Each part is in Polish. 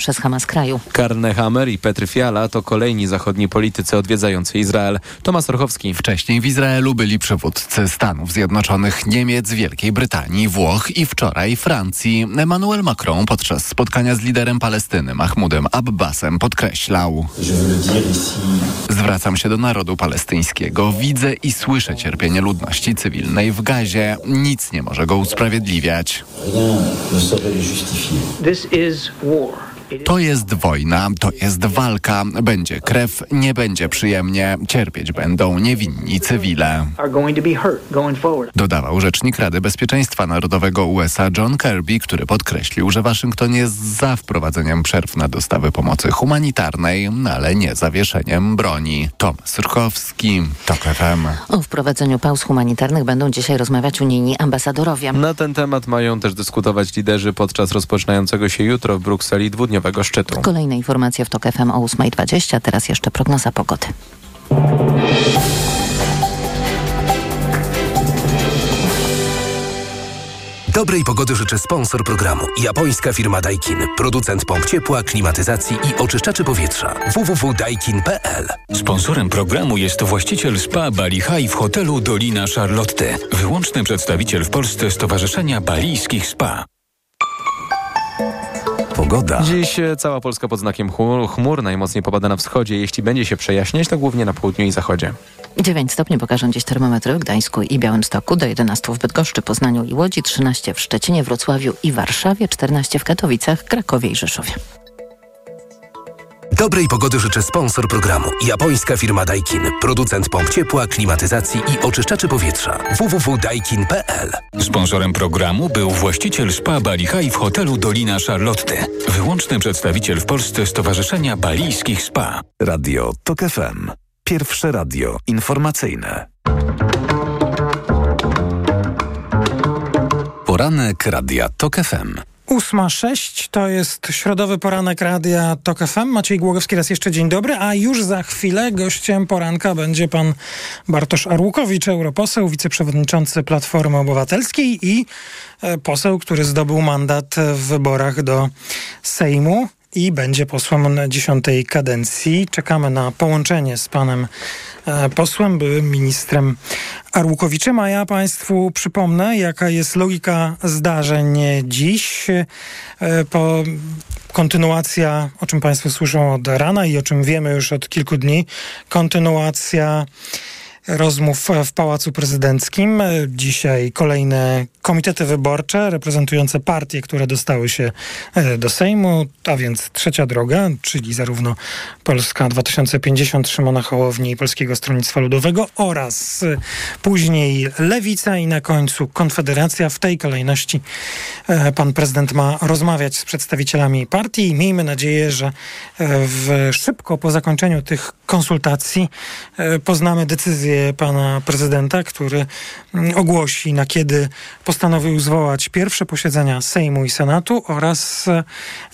przez Hamas kraju. Karne Hammer i Petr Fiala to kolejni zachodni politycy odwiedzający Izrael. Tomasz Orchowski. Wcześniej w Izraelu byli przywódcy Stanów Zjednoczonych, Niemiec, Wielkiej Brytanii, Włoch i wczoraj Francji. Emmanuel Macron podczas spotkania z liderem Palestyny Mahmudem Abbasem podkreślał: Zwracam się do narodu palestyńskiego. Widzę i słyszę cierpienie ludności cywilnej w Gazie. Nic nie może go usprawiedliwiać. This is war. To jest wojna, to jest walka. Będzie krew, nie będzie przyjemnie. Cierpieć będą niewinni cywile. Dodawał rzecznik Rady Bezpieczeństwa Narodowego USA John Kirby, który podkreślił, że Waszyngton jest za wprowadzeniem przerw na dostawy pomocy humanitarnej, ale nie zawieszeniem broni. Tom Syrkowski, TOK FM. O wprowadzeniu pauz humanitarnych będą dzisiaj rozmawiać unijni ambasadorowie. Na ten temat mają też dyskutować liderzy podczas rozpoczynającego się jutro w Brukseli dwudniowego szczytu. Kolejne informacje w TOK FM o 8.20, teraz jeszcze prognoza pogody. Dobrej pogody życzy sponsor programu. Japońska firma Daikin. Producent pomp ciepła, klimatyzacji i oczyszczaczy powietrza. www.daikin.pl Sponsorem programu jest właściciel spa Bali High w hotelu Dolina Charlotte. Wyłączny przedstawiciel w Polsce Stowarzyszenia Balijskich Spa. Pogoda. Dziś e, cała Polska pod znakiem chmur, chmur najmocniej popada na wschodzie. Jeśli będzie się przejaśniać, to głównie na południu i zachodzie. 9 stopni pokażą dziś termometry w Gdańsku i Białymstoku, do 11 w Bydgoszczy, Poznaniu i Łodzi, 13 w Szczecinie, Wrocławiu i Warszawie, 14 w Katowicach, Krakowie i Rzeszowie. Dobrej pogody życzy sponsor programu. Japońska firma Daikin. Producent pomp ciepła, klimatyzacji i oczyszczaczy powietrza. www.daikin.pl Sponsorem programu był właściciel spa Bali High w hotelu Dolina Charlotte. Wyłączny przedstawiciel w Polsce Stowarzyszenia Balijskich Spa. Radio TOK FM. Pierwsze radio informacyjne. Poranek Radia TOK FM. 8.06 to jest środowy poranek Radia TOK FM. Maciej Głogowski raz jeszcze dzień dobry, a już za chwilę gościem poranka będzie pan Bartosz Arłukowicz, europoseł, wiceprzewodniczący Platformy Obywatelskiej i e, poseł, który zdobył mandat w wyborach do Sejmu i będzie posłem dziesiątej kadencji. Czekamy na połączenie z panem e, posłem, byłym ministrem Arłukowiczem, a ja Państwu przypomnę, jaka jest logika zdarzeń dziś. E, po kontynuacja, o czym Państwo słyszą od rana i o czym wiemy już od kilku dni, kontynuacja rozmów w Pałacu Prezydenckim. Dzisiaj kolejne komitety wyborcze reprezentujące partie, które dostały się e, do Sejmu, a więc Trzecia Droga, czyli zarówno Polska 2050 Szymona Hołowni i Polskiego Stronnictwa Ludowego oraz e, później Lewica i na końcu Konfederacja. W tej kolejności e, pan prezydent ma rozmawiać z przedstawicielami partii i miejmy nadzieję, że w, szybko po zakończeniu tych konsultacji poznamy decyzję pana prezydenta, który mm, ogłosi na kiedy postanowił zwołać pierwsze posiedzenia Sejmu i Senatu oraz e,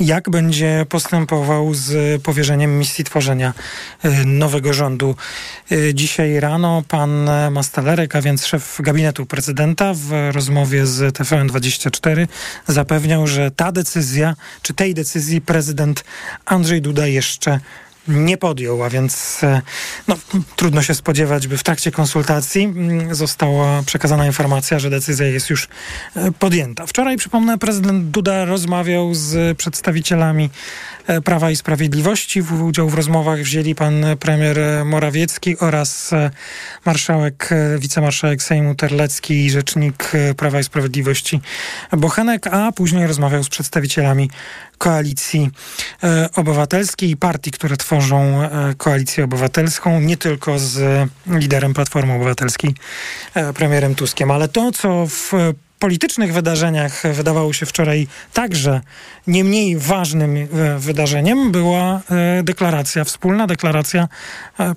jak będzie postępował z powierzeniem misji tworzenia e, nowego rządu. E, dzisiaj rano pan Mastalerek, a więc szef gabinetu prezydenta w rozmowie z TVN24 zapewniał, że ta decyzja, czy tej decyzji prezydent Andrzej Duda jeszcze nie podjął, a więc e, no, trudno się spodziewać, by w trakcie konsultacji mm, została przekazana informacja, że decyzja jest już e, podjęta. Wczoraj, przypomnę, prezydent Duda rozmawiał z przedstawicielami Prawa i Sprawiedliwości. W udział w rozmowach wzięli pan premier Morawiecki oraz marszałek, wicemarszałek Sejmu Terlecki i rzecznik Prawa i Sprawiedliwości Bochenek, a później rozmawiał z przedstawicielami koalicji obywatelskiej i partii, które tworzą e, koalicję obywatelską, nie tylko z liderem Platformy Obywatelskiej, e, premierem Tuskiem, ale to, co w politycznych wydarzeniach wydawało się wczoraj także nie mniej ważnym e, wydarzeniem była deklaracja, wspólna deklaracja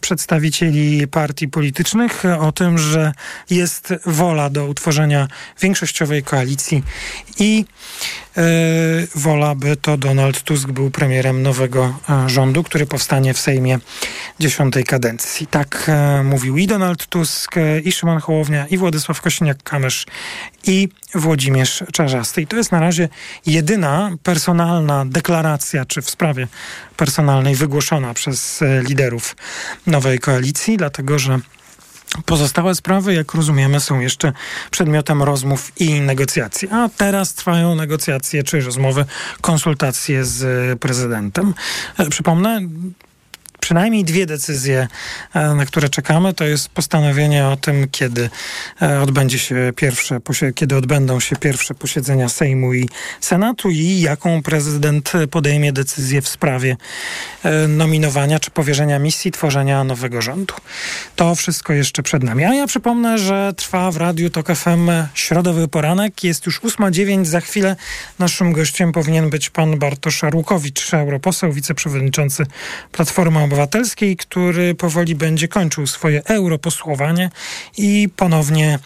przedstawicieli partii politycznych o tym, że jest wola do utworzenia większościowej koalicji i wola, by to Donald Tusk był premierem nowego rządu, który powstanie w Sejmie dziesiątej kadencji. Tak mówił i Donald Tusk, i Szymon Hołownia, i Władysław Kosiniak-Kamysz, i Włodzimierz Czarzasty. I to jest na razie jedyna personalna deklaracja, czy w sprawie personalnej wygłoszona przez liderów nowej koalicji, dlatego że Pozostałe sprawy, jak rozumiemy, są jeszcze przedmiotem rozmów i negocjacji. A teraz trwają negocjacje czy rozmowy, konsultacje z prezydentem. Przypomnę, przynajmniej dwie decyzje, e, na które czekamy. To jest postanowienie o tym, kiedy e, odbędzie się pierwsze, kiedy odbędą się pierwsze posiedzenia Sejmu i Senatu i jaką prezydent podejmie decyzję w sprawie e, nominowania czy powierzenia misji tworzenia nowego rządu. To wszystko jeszcze przed nami. A ja przypomnę, że trwa w Radiu TOK FM środowy poranek. Jest już 8.09. Za chwilę naszym gościem powinien być pan Bartosz Arłukowicz, europoseł, wiceprzewodniczący Platformy Obywatelskiej Obywatelskiej, który powoli będzie kończył swoje europosłowanie i ponownie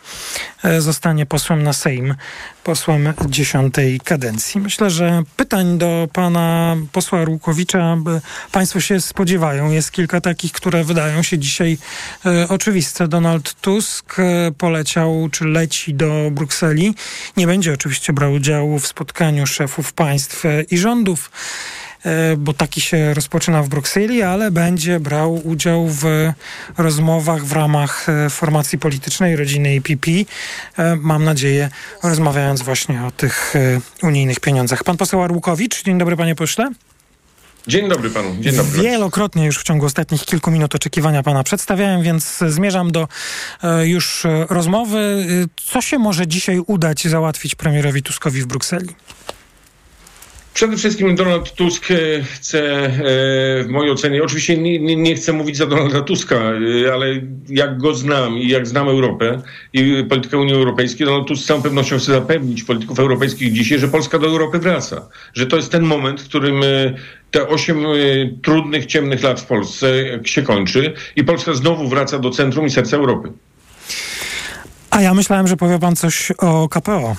e, zostanie posłem na Sejm, posłem dziesiątej kadencji. Myślę, że pytań do pana posła Rukowicza państwo się spodziewają. Jest kilka takich, które wydają się dzisiaj e, oczywiste. Donald Tusk e, poleciał, czy leci do Brukseli. Nie będzie oczywiście brał udziału w spotkaniu szefów państw i rządów. E, bo taki się rozpoczyna w Brukseli, ale będzie brał udział w rozmowach w ramach e, formacji politycznej rodziny IPP. E, mam nadzieję, rozmawiając właśnie o tych unijnych pieniądzach. Pan poseł Arłukowicz, dzień dobry panie pośle. Dzień dobry panu. Dzień dobry. Wielokrotnie już w ciągu ostatnich kilku minut oczekiwania pana przedstawiałem, więc zmierzam do już rozmowy. Co się może dzisiaj udać załatwić premierowi Tuskowi w Brukseli? Przede wszystkim Donald Tusk e, chce, e, w mojej ocenie, oczywiście nie, nie, nie, chcę mówić za Donalda Tuska, e, ale jak go znam i jak znam Europę i politykę Unii Europejskiej, Donald Tusk z całą pewnością chce zapewnić polityków europejskich dzisiaj, że Polska do Europy wraca. Że to jest ten moment, w którym te osiem trudnych, ciemnych lat w Polsce się kończy i Polska znowu wraca do centrum i serca Europy. A ja myślałem, że powie pan coś o KPO.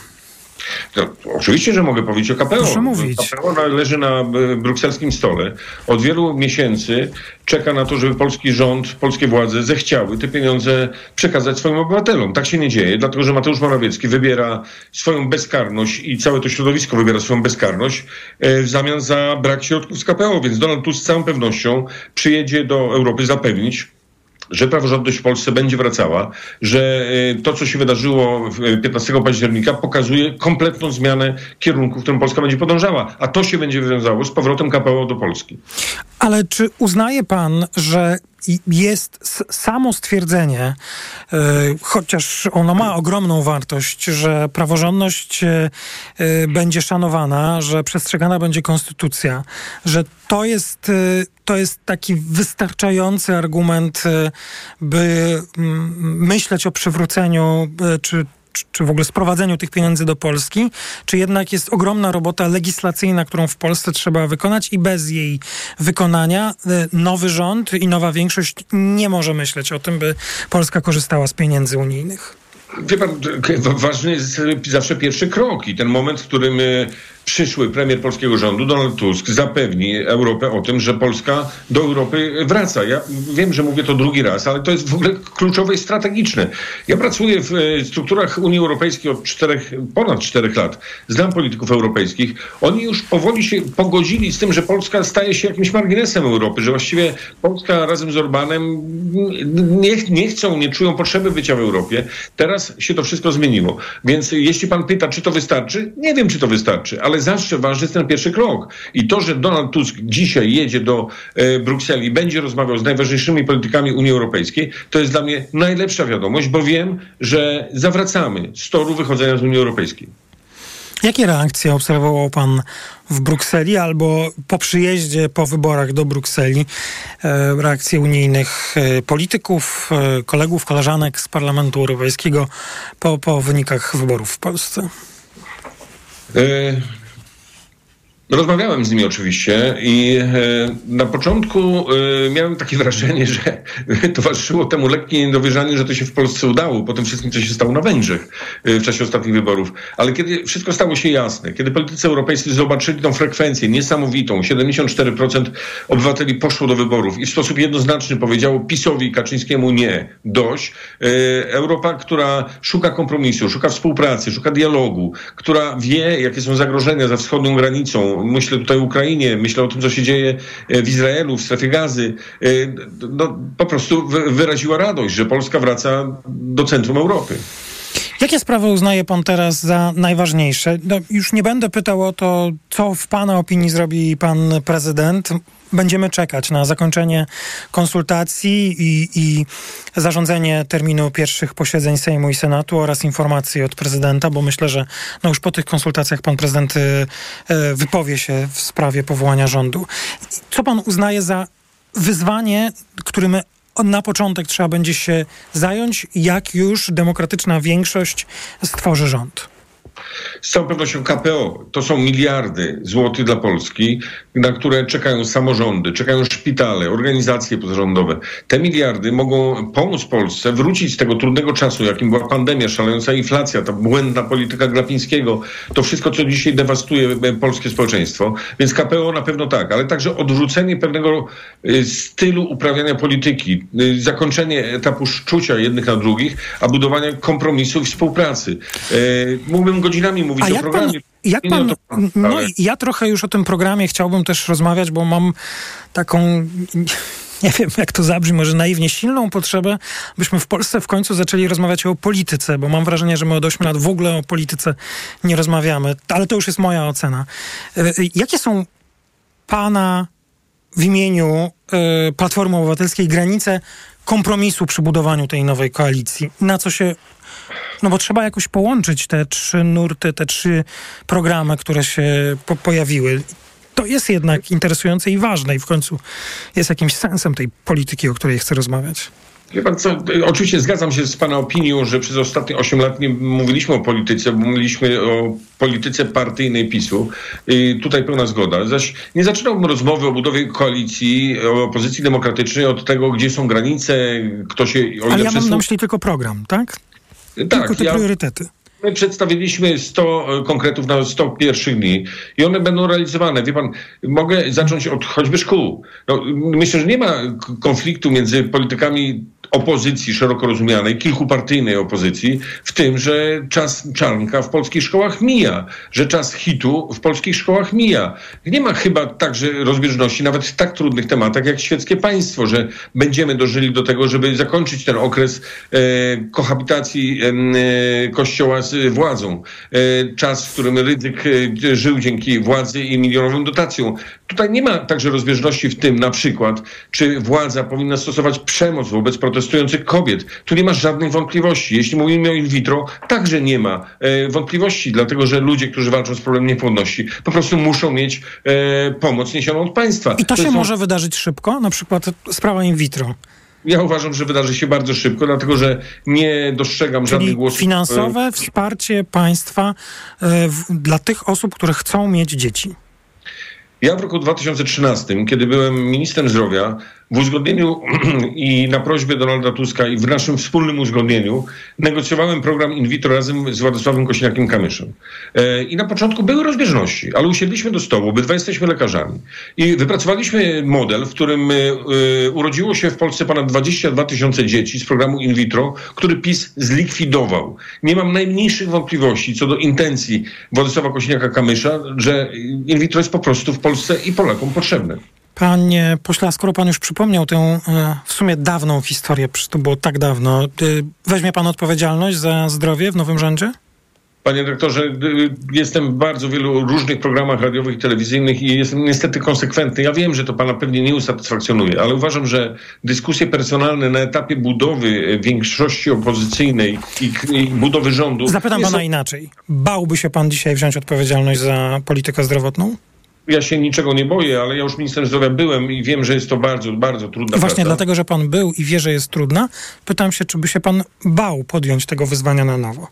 Oczywiście, że mogę powiedzieć o KPO. Proszę mówić. KPO leży na e, brukselskim stole. Od wielu miesięcy czeka na to, żeby polski rząd, polskie władze zechciały te pieniądze przekazać swoim obywatelom. Tak się nie dzieje, dlatego że Mateusz Morawiecki wybiera swoją bezkarność i całe to środowisko wybiera swoją bezkarność e, w zamian za brak środków z KPO. Więc Donald Tusk z całą pewnością przyjedzie do Europy zapewnić, że praworządność w Polsce będzie wracała, że e, to, co się wydarzyło 15 października, pokazuje kompletną zmianę kierunku, w którym Polska będzie podążała. A to się będzie wiązało z powrotem KPO do Polski. Ale czy uznaje pan, że jest samo stwierdzenie, e, chociaż ono ma ogromną wartość, że praworządność e, będzie szanowana, że przestrzegana będzie konstytucja, że to jest, to jest taki wystarczający argument, by myśleć o przywróceniu czy czy w ogóle sprowadzeniu tych pieniędzy do Polski, czy jednak jest ogromna robota legislacyjna, którą w Polsce trzeba wykonać i bez jej wykonania e, nowy rząd i nowa większość nie może myśleć o tym, by Polska korzystała z pieniędzy unijnych? Wie pan, ważny jest zawsze pierwszy krok i ten moment, w którym e, przyszły premier polskiego rządu, Donald Tusk, zapewni Europę o tym, że Polska do Europy wraca. Ja wiem, że mówię to drugi raz, ale to jest w ogóle kluczowe i strategiczne. Ja pracuję w e, strukturach Unii Europejskiej od czterech, ponad czterech lat. Znam polityków europejskich. Oni już powoli się pogodzili z tym, że Polska staje się jakimś marginesem Europy, że właściwie Polska razem z Orbanem nie, nie chcą, nie czują potrzeby bycia w Europie. Teraz się to wszystko zmieniło. Więc jeśli pan pyta, czy to wystarczy, nie wiem, czy to wystarczy, ale ale zawsze ważny jest ten pierwszy krok. I to, że Donald Tusk dzisiaj jedzie do e, Brukseli i będzie rozmawiał z najważniejszymi politykami Unii Europejskiej, to jest dla mnie najlepsza wiadomość, bo wiem, że zawracamy z toru wychodzenia z Unii Europejskiej. Jakie reakcje obserwował pan w Brukseli albo po przyjeździe, po wyborach do Brukseli? E, reakcje unijnych e, polityków, e, kolegów, koleżanek z Parlamentu Europejskiego po, po wynikach wyborów w Polsce? Rozmawiałem z nimi oczywiście i e, na początku e, miałem takie wrażenie, że towarzyszyło temu lekkie niedowierzanie, że to się w Polsce udało po tym wszystkim, co się stało na Węgrzech e, w czasie ostatnich wyborów. Ale kiedy wszystko stało się jasne, kiedy politycy europejscy zobaczyli tą frekwencję niesamowitą, 74% obywateli poszło do wyborów i w sposób jednoznaczny powiedziało PiSowi Kaczyńskiemu nie, dość. Europa, która szuka kompromisu, szuka współpracy, szuka dialogu, która wie, jakie są zagrożenia za wschodnią granicą, myślę tutaj o Ukrainie, myślę o tym, co się dzieje e, w Izraelu, w strefie gazy, e, no, po prostu wyraziła radość, że Polska wraca do centrum Europy. Jakie sprawy uznaje pan teraz za najważniejsze? No, już nie będę pytał o to, co w pana opinii zrobi pan prezydent. Będziemy czekać na zakończenie konsultacji i, i zarządzenie terminu pierwszych posiedzeń Sejmu i Senatu oraz informacji od prezydenta, bo myślę, że no już po tych konsultacjach pan prezydent y, y, wypowie się w sprawie powołania rządu. Co pan uznaje za wyzwanie, którym na początek trzeba będzie się zająć, jak już demokratyczna większość stworzy rząd? Z całą pewnością KPO to są miliardy złotych dla Polski, na które czekają samorządy, czekają szpitale, organizacje pozarządowe. Te miliardy mogą pomóc Polsce wrócić z tego trudnego czasu, jakim była pandemia, szalejąca inflacja, ta błędna polityka Glapińskiego, to wszystko, co dzisiaj dewastuje e, polskie społeczeństwo. Więc KPO na pewno tak, ale także odwrócenie pewnego e, stylu uprawiania polityki, e, zakończenie etapu szczucia jednych na drugich, a budowania kompromisu i współpracy. Mógłbym godzinami mówić o programie. Pan, jak pan, no ja trochę już o tym programie chciałbym też rozmawiać, bo mam taką nie wiem jak to zabrzmi, może naiwnie silną potrzebę, byśmy w Polsce w końcu zaczęli rozmawiać o polityce, bo mam wrażenie, że my od 8 lat w ogóle o polityce nie rozmawiamy, ale to już jest moja ocena. E, jakie są pana w imieniu y, Platformy Obywatelskiej granice kompromisu przy budowaniu tej nowej koalicji? Na co się no bo trzeba jakoś połączyć te trzy nurty, te trzy programy, które się po pojawiły. To jest jednak interesujące i ważne i w końcu jest jakimś sensem tej polityki, o której chcę rozmawiać. Wie pan co, oczywiście zgadzam się z Pana opinią, że przez ostatnie 8 lat nie mówiliśmy o polityce, bo mówiliśmy o polityce partyjnej PiSu. I tutaj pełna zgoda. Zaś nie zaczynałbym rozmowy o budowie koalicji, o opozycji demokratycznej od tego, gdzie są granice, kto się... Ale ja mam na myśli tylko program, tak? Tak, tylko te ja... priorytety. My przedstawiliśmy 100 e, konkretów na 100 pierwszych dni i one będą realizowane. Wie pan, mogę zacząć od choćby szkół. No, myślę, że nie ma konfliktu między politykami opozycji szeroko rozumianej, kilkupartyjnej opozycji, w tym, że czas czarnka w polskich szkołach mija, że czas hitu w polskich szkołach mija. Nie ma chyba także rozbieżności nawet w tak trudnych tematach jak świeckie państwo, że będziemy dożyli do tego, żeby zakończyć ten okres e, kohabitacji e, Kościoła z władzą. E, czas, w którym Rydzyk e, żył dzięki władzy i milionowym dotacjom. Tutaj nie ma także rozbieżności w tym na przykład, czy władza powinna stosować przemoc wobec protestujących kobiet. Tu nie ma żadnych wątpliwości. Jeśli mówimy o in vitro, także nie ma e, wątpliwości, dlatego że ludzie, którzy walczą z problemem niepłodności, po prostu muszą mieć e, pomoc niesioną od państwa. I to, to się są... może wydarzyć szybko? Na przykład sprawa in vitro. Ja uważam, że wydarzy się bardzo szybko, dlatego że nie dostrzegam Czyli żadnych głosów. Finansowe wsparcie państwa e, w, dla tych osób, które chcą mieć dzieci. Ja w roku 2013, kiedy byłem ministrem zdrowia, w uzgodnieniu i na prośbę Donalda Tuska i w naszym wspólnym uzgodnieniu negocjowałem program in vitro razem z Władysławem Kośniakiem-Kamyszem. E, I na początku były rozbieżności, ale usiedliśmy do stołu, obydwa jesteśmy lekarzami i wypracowaliśmy model, w którym e, urodziło się w Polsce ponad 22 tysiące dzieci z programu in vitro, który PiS zlikwidował. Nie mam najmniejszych wątpliwości co do intencji Władysława Kośniaka-Kamysza, że in vitro jest po prostu w Polsce i Polakom potrzebne. Panie pośle, skoro pan już przypomniał tę e, w sumie dawną historię, to było tak dawno, weźmie pan odpowiedzialność za zdrowie w nowym rządzie? Panie dyrektorze, jestem w bardzo wielu różnych programach radiowych i telewizyjnych i jestem niestety konsekwentny. Ja wiem, że to pana pewnie nie usatysfakcjonuje, ale uważam, że dyskusje personalne na etapie budowy e, większości opozycyjnej i, i budowy rządu... Zapytam pana są... inaczej. Bałby się pan dzisiaj wziąć odpowiedzialność za politykę zdrowotną? Ja się niczego nie boję, ale ja już ministrem zdrowia byłem i wiem, że jest to bardzo, bardzo trudna właśnie praca. dlatego, że pan był i wie, że jest trudna, pytam się, czy by się pan bał podjąć tego wyzwania na nowo?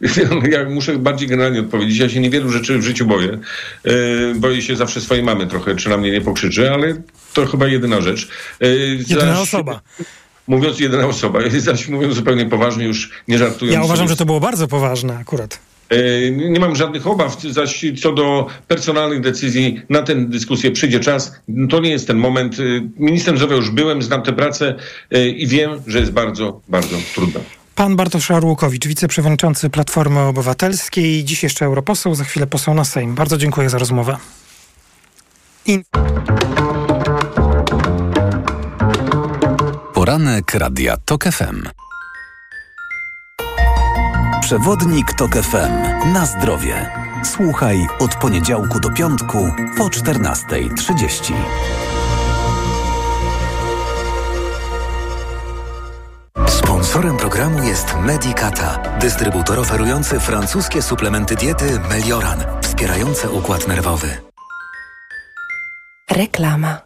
Ja muszę bardziej generalnie odpowiedzieć. Ja się niewielu rzeczy w życiu boję. E, boję się zawsze swojej mamy trochę, czy na mnie nie pokrzyczy, ale to chyba jedyna rzecz. E, Jedyna zaś- osoba. Mówiąc jedyna osoba, zaś mówiąc zupełnie poważnie, już nie żartując. Ja uważam, sobie że to było bardzo poważne akurat. E, Nie mam żadnych obaw, zaś co do personalnych decyzji, na tę dyskusję przyjdzie czas. To nie jest ten moment. E, Ministrem zdrowia już byłem, znam tę pracę e, i wiem, że jest bardzo, bardzo trudna. Pan Bartosz Arłukowicz, wiceprzewodniczący Platformy Obywatelskiej, dziś jeszcze europoseł, za chwilę poseł na Sejm. Bardzo dziękuję za rozmowę. I... Poranek Radia TOK FM. Przewodnik TOK FM. Na zdrowie. Słuchaj od poniedziałku do piątku po 14.30. Sponsorem programu jest Medicata, dystrybutor oferujący francuskie suplementy diety Melioran, wspierające układ nerwowy. Reklama.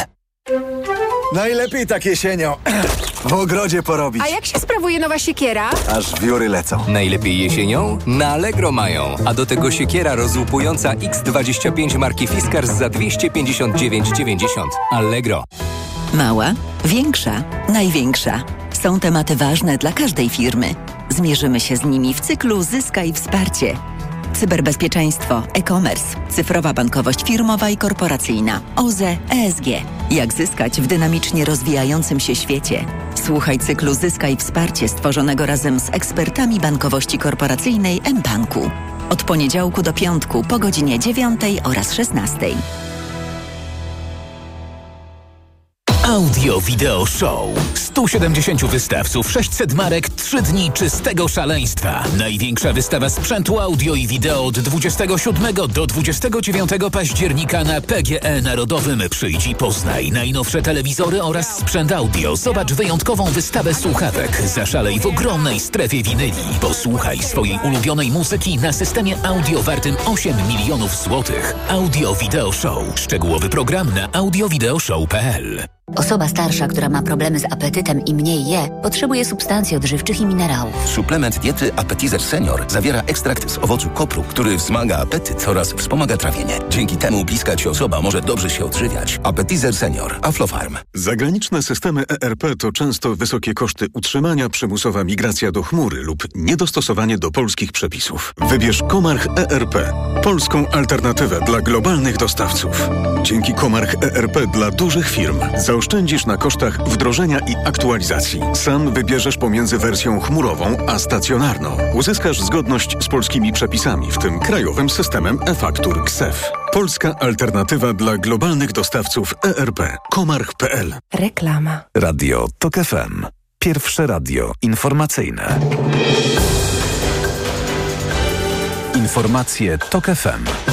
Najlepiej tak jesienią. W ogrodzie porobić. A jak się sprawuje nowa siekiera? Aż wióry lecą. Najlepiej jesienią? Na Allegro mają. A do tego siekiera rozłupująca X25 marki Fiskars za 259,90. Allegro. Mała, większa, największa. Są tematy ważne dla każdej firmy. Zmierzymy się z nimi w cyklu Zyskaj Wsparcie. Cyberbezpieczeństwo, e-commerce, cyfrowa bankowość firmowa i korporacyjna, OZE, ESG. Jak zyskać w dynamicznie rozwijającym się świecie? Słuchaj cyklu Zyskaj Wsparcie stworzonego razem z ekspertami bankowości korporacyjnej mBanku. Od poniedziałku do piątku po godzinie 9 oraz 16. Audio Video Show. 170 wystawców, 600 marek, 3 dni czystego szaleństwa. Największa wystawa sprzętu audio i wideo od 27 do 29 października na PGE Narodowym. Przyjdź poznaj najnowsze telewizory oraz sprzęt audio. Zobacz wyjątkową wystawę słuchawek. Zaszalej w ogromnej strefie winyli. Posłuchaj swojej ulubionej muzyki na systemie audio wartym 8 milionów złotych. Audio Video Show. Szczegółowy program na audiovideoshow.pl Osoba starsza, która ma problemy z apetytem i mniej je, potrzebuje substancji odżywczych i minerałów. Suplement diety Appetizer Senior zawiera ekstrakt z owocu kopru, który wzmaga apetyt oraz wspomaga trawienie. Dzięki temu bliska ci osoba może dobrze się odżywiać. Appetizer Senior. Aflofarm. Zagraniczne systemy ERP to często wysokie koszty utrzymania, przymusowa migracja do chmury lub niedostosowanie do polskich przepisów. Wybierz Komarch ERP, polską alternatywę dla globalnych dostawców. Dzięki Komarch ERP dla dużych firm zaoszczędzisz na kosztach wdrożenia i aktualizacji. Sam wybierzesz pomiędzy wersją chmurową a stacjonarną. Uzyskasz zgodność z polskimi przepisami, w tym krajowym systemem e-faktur KSEF. Polska alternatywa dla globalnych dostawców ERP. Komarch.pl Reklama. Radio TOK FM. Pierwsze radio informacyjne. Informacje TOK FM.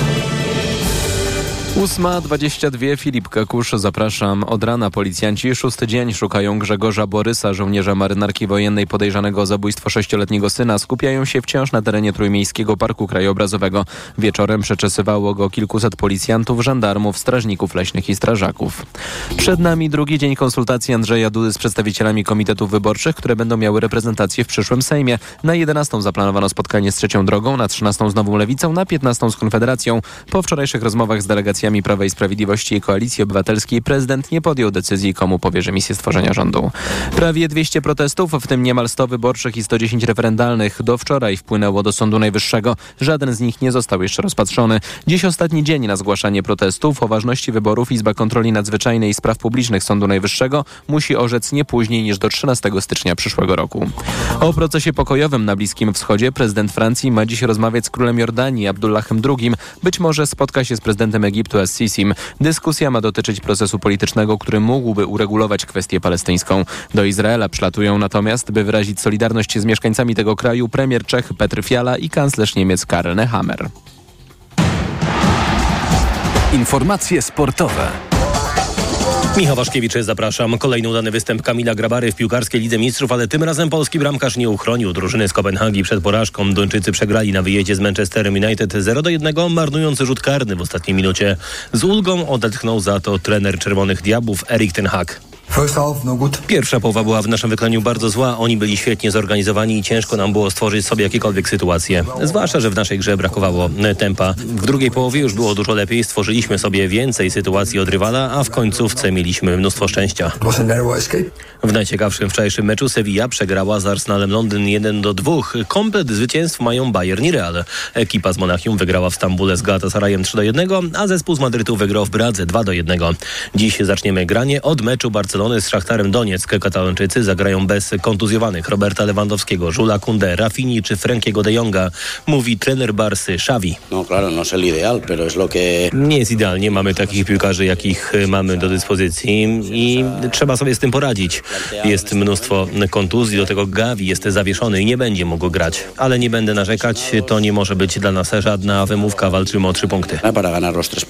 8.22 Filip Kakusz, zapraszam. Od rana policjanci szósty dzień szukają Grzegorza Borysa, żołnierza marynarki wojennej podejrzanego o zabójstwo sześcioletniego syna. Skupiają się wciąż na terenie Trójmiejskiego Parku Krajobrazowego. Wieczorem przeczesywało go kilkuset policjantów, żandarmów, strażników leśnych i strażaków. Przed nami drugi dzień konsultacji Andrzeja Dudy z przedstawicielami komitetów wyborczych, które będą miały reprezentację w przyszłym Sejmie. Na 11 zaplanowano spotkanie z Trzecią Drogą, na 13 z Nową Lewicą, na 15 z Konfederacją. Po wczorajszych rozmowach z delegacjami Prawa i Sprawiedliwości i Koalicji Obywatelskiej prezydent nie podjął decyzji, komu powierzy misję stworzenia rządu. Prawie 200 protestów, w tym niemal 100 wyborczych i 110 referendalnych, do wczoraj wpłynęło do Sądu Najwyższego. Żaden z nich nie został jeszcze rozpatrzony. Dziś ostatni dzień na zgłaszanie protestów. O ważności wyborów Izba Kontroli Nadzwyczajnej i Spraw Publicznych Sądu Najwyższego musi orzec nie później niż do 13 stycznia przyszłego roku. O procesie pokojowym na Bliskim Wschodzie prezydent Francji ma dziś rozmawiać z królem Jordanii Abdullahem II. Być może spotka się z prezydentem Egiptu z Sisim. Dyskusja ma dotyczyć procesu politycznego, który mógłby uregulować kwestię palestyńską. Do Izraela przylatują natomiast, by wyrazić solidarność z mieszkańcami tego kraju premier Czech Petr Fiala i kanclerz Niemiec Karl Nehammer. Informacje sportowe. Michał Waszkiewicz, zapraszam. Kolejny udany występ Kamila Grabary w piłkarskiej Lidze Mistrzów, ale tym razem polski bramkarz nie uchronił drużyny z Kopenhagi przed porażką. Duńczycy przegrali na wyjeździe z Manchesterem United 0 do 1, marnując rzut karny w ostatniej minucie. Z ulgą odetchnął za to trener Czerwonych Diabłów Erik Ten Hag. Pierwsza połowa była w naszym wykonaniu bardzo zła. Oni byli świetnie zorganizowani i ciężko nam było stworzyć sobie jakiekolwiek sytuacje. Zwłaszcza, że w naszej grze brakowało tempa. W drugiej połowie już było dużo lepiej. Stworzyliśmy sobie więcej sytuacji od rywala, a w końcówce mieliśmy mnóstwo szczęścia. W najciekawszym wczorajszym meczu Sevilla przegrała z Arsenalem Londyn 1 do 2. Komplet zwycięstw mają Bayern i Real. Ekipa z Monachium wygrała w Stambule z Galatasarayem 3 do 1, a zespół z Madrytu wygrał w Bradze 2 do 1. Dziś zaczniemy granie od meczu Barcelony z Szachtarem Donieck. Katalończycy zagrają bez kontuzjowanych Roberta Lewandowskiego, Żula Kunde, Rafini czy Frankiego de Jonga, mówi trener Barsy Xavi. No, claro, no es el ideal, pero es lo que... Nie jest idealnie, mamy takich piłkarzy, jakich mamy do dyspozycji i trzeba sobie z tym poradzić. Jest mnóstwo kontuzji, do tego Gavi jest zawieszony i nie będzie mógł grać. Ale nie będę narzekać, to nie może być dla nas żadna wymówka, walczymy o trzy punkty.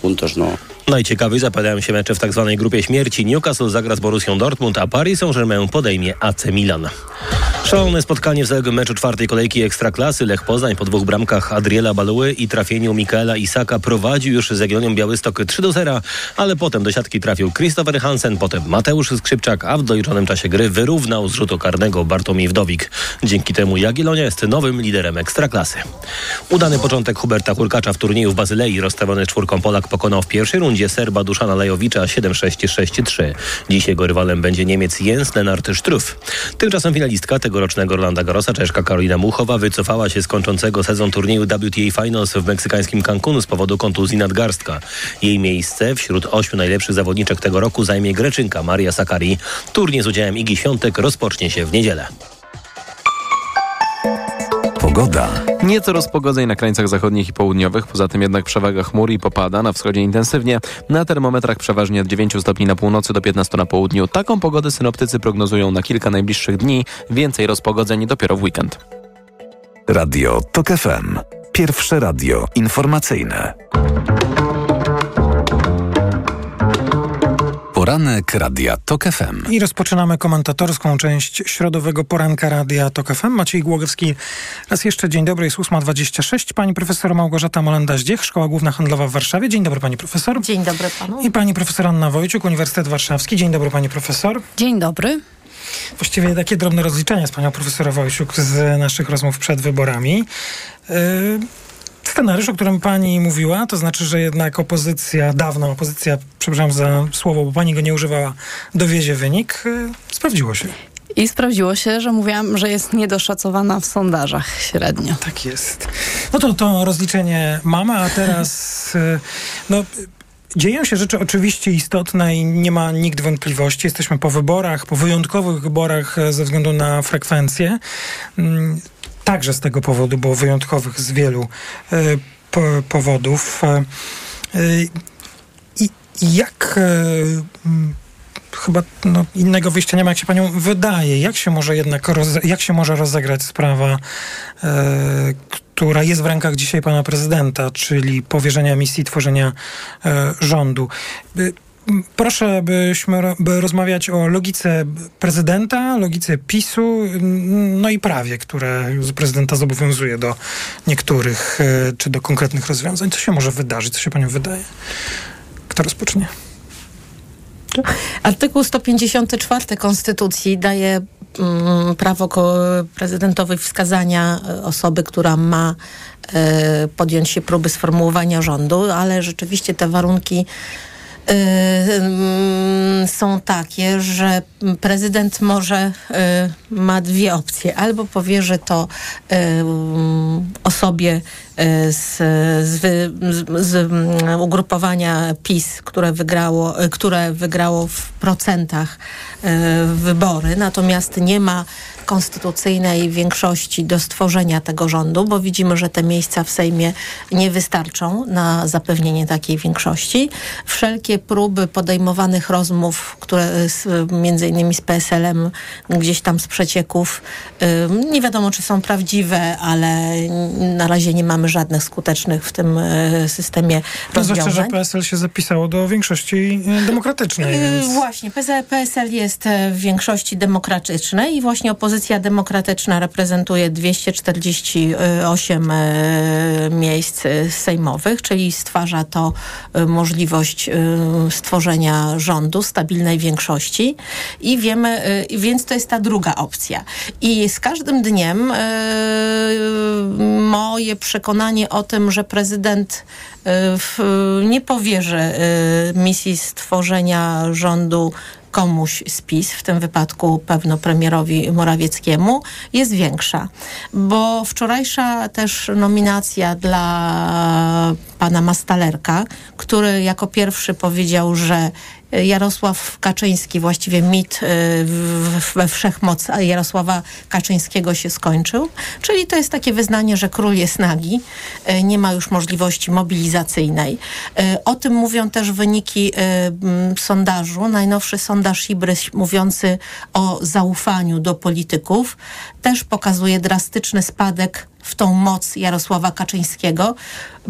Puntos, no. Najciekawiej zapowiadają się mecze w tak zwanej grupie śmierci. Newcastle zagra z Borussią Dortmund, a Paris Saint-Germain podejmie AC Milan. Szalone spotkanie w zaległym meczu czwartej kolejki Ekstraklasy. Lech Poznań po dwóch bramkach Adriela Baluły i trafieniu Mikaela Isaka prowadził już z Jagiellonią Białystok 3 do 0, ale potem do siatki trafił Christopher Hansen, potem Mateusz Skrzypczak, a w doliczonym czasie gry wyrównał z rzutu karnego Bartłomiej Wdowik. Dzięki temu Jagiellonia jest nowym liderem Ekstraklasy. Udany początek Huberta Hurkacza w turnieju w Bazylei rozstawiony czwórką Polak pokonał w pierwszej rundzie Serba Duszana Lejowicza 7-6-6-3. Dziś jego rywalem będzie Niemiec Jens Lennart Struff. Tymczasem finalistka tegorocznego Rolanda Garrosa, Czeszka Karolina Muchowa, wycofała się z kończącego sezon turnieju WTA Finals w meksykańskim Cancunu z powodu kontuzji nadgarstka. Jej miejsce wśród ośmiu najlepszych zawodniczek tego roku zajmie Greczynka Maria Sakari. Turniej z udziałem Igi Świątek rozpocznie się w niedzielę. Pogoda. Nieco rozpogodzeń na krańcach zachodnich i południowych, poza tym jednak przewaga chmur i popada, na wschodzie intensywnie. Na termometrach przeważnie od 9 stopni na północy do 15 na południu. Taką pogodę synoptycy prognozują na kilka najbliższych dni. Więcej rozpogodzeń dopiero w weekend. Radio TOK FM. Pierwsze radio informacyjne. Poranek Radia TOK FM. I rozpoczynamy komentatorską część środowego poranka Radia TOK FM. Maciej Głogowski. Raz jeszcze dzień dobry, jest 8.26. Pani profesor Małgorzata Molenda-Zdziech, Szkoła Główna Handlowa w Warszawie. Dzień dobry pani profesor. Dzień dobry panu. I pani profesor Anna Wojciuk, Uniwersytet Warszawski. Dzień dobry pani profesor. Dzień dobry. Właściwie takie drobne rozliczenia z panią profesora Wojciuk z naszych rozmów przed wyborami. Yy scenariusz, o którym pani mówiła, to znaczy, że jednak opozycja, dawna opozycja, przepraszam za słowo, bo pani go nie używała, dowiezie wynik, sprawdziło się. I sprawdziło się, że mówiłam, że jest niedoszacowana w sondażach średnio. Tak jest. No to to rozliczenie mamy, a teraz no Dzieją się rzeczy oczywiście istotne i nie ma nikt wątpliwości. Jesteśmy po wyborach, po wyjątkowych wyborach ze względu na frekwencję także z tego powodu, bo wyjątkowych z wielu po, powodów. Y, I jak chyba no, innego wyjścia nie ma, jak się panią wydaje. Jak się może jednak roz, jak się może rozegrać sprawa, która jest w rękach dzisiaj pana prezydenta, czyli powierzenia misji tworzenia rządu. Proszę, byśmy by rozmawiać o logice prezydenta, logice PiSu, no i prawie, które prezydenta zobowiązuje do niektórych czy do konkretnych rozwiązań. Co się może wydarzyć? Co się panią wydaje? Kto rozpocznie? Artykuł 154 Konstytucji daje mm, prawo prezydentowi wskazania osoby, która ma y, podjąć się próby sformułowania rządu, ale rzeczywiście te warunki są takie, że prezydent może ma dwie opcje. Albo powierzy to osobie z, z, z, ugrupowania PiS, które wygrało, które wygrało w procentach wybory, natomiast nie ma konstytucyjnej większości do stworzenia tego rządu, bo widzimy, że te miejsca w Sejmie nie wystarczą na zapewnienie takiej większości. Wszelkie próby podejmowanych rozmów, które z, między innymi z PSL-em, gdzieś tam z przecieków, nie wiadomo, czy są prawdziwe, ale na razie nie mamy żadnych skutecznych w tym y, systemie To zwłaszcza, że rozwiązań. PSL się zapisało do większości e, demokratycznej. Yy, Więc... Właśnie, PSL, jest e, w większości demokratycznej i właśnie opozycja demokratyczna reprezentuje 248 e, miejsc e, sejmowych, czyli stwarza to e, możliwość stworzenia rządu, stabilnej większości i wiemy, więc to jest ta druga opcja. I z każdym dniem moje przekonanie o tym, że prezydent nie powierzy misji stworzenia rządu komuś z PiS, w tym wypadku pewno premierowi Morawieckiemu, jest większa. Bo wczorajsza też nominacja dla pana Mastalerka, który jako pierwszy powiedział, że Jarosław Kaczyński, właściwie mit y, we wszechmoc Jarosława Kaczyńskiego się skończył. Czyli to jest takie wyznanie, że król jest nagi, y, nie ma już możliwości mobilizacyjnej. Y, O tym mówią też wyniki sondażu. Najnowszy sondaż Ibryś mówiący o zaufaniu do polityków też pokazuje drastyczny spadek w tą moc Jarosława Kaczyńskiego.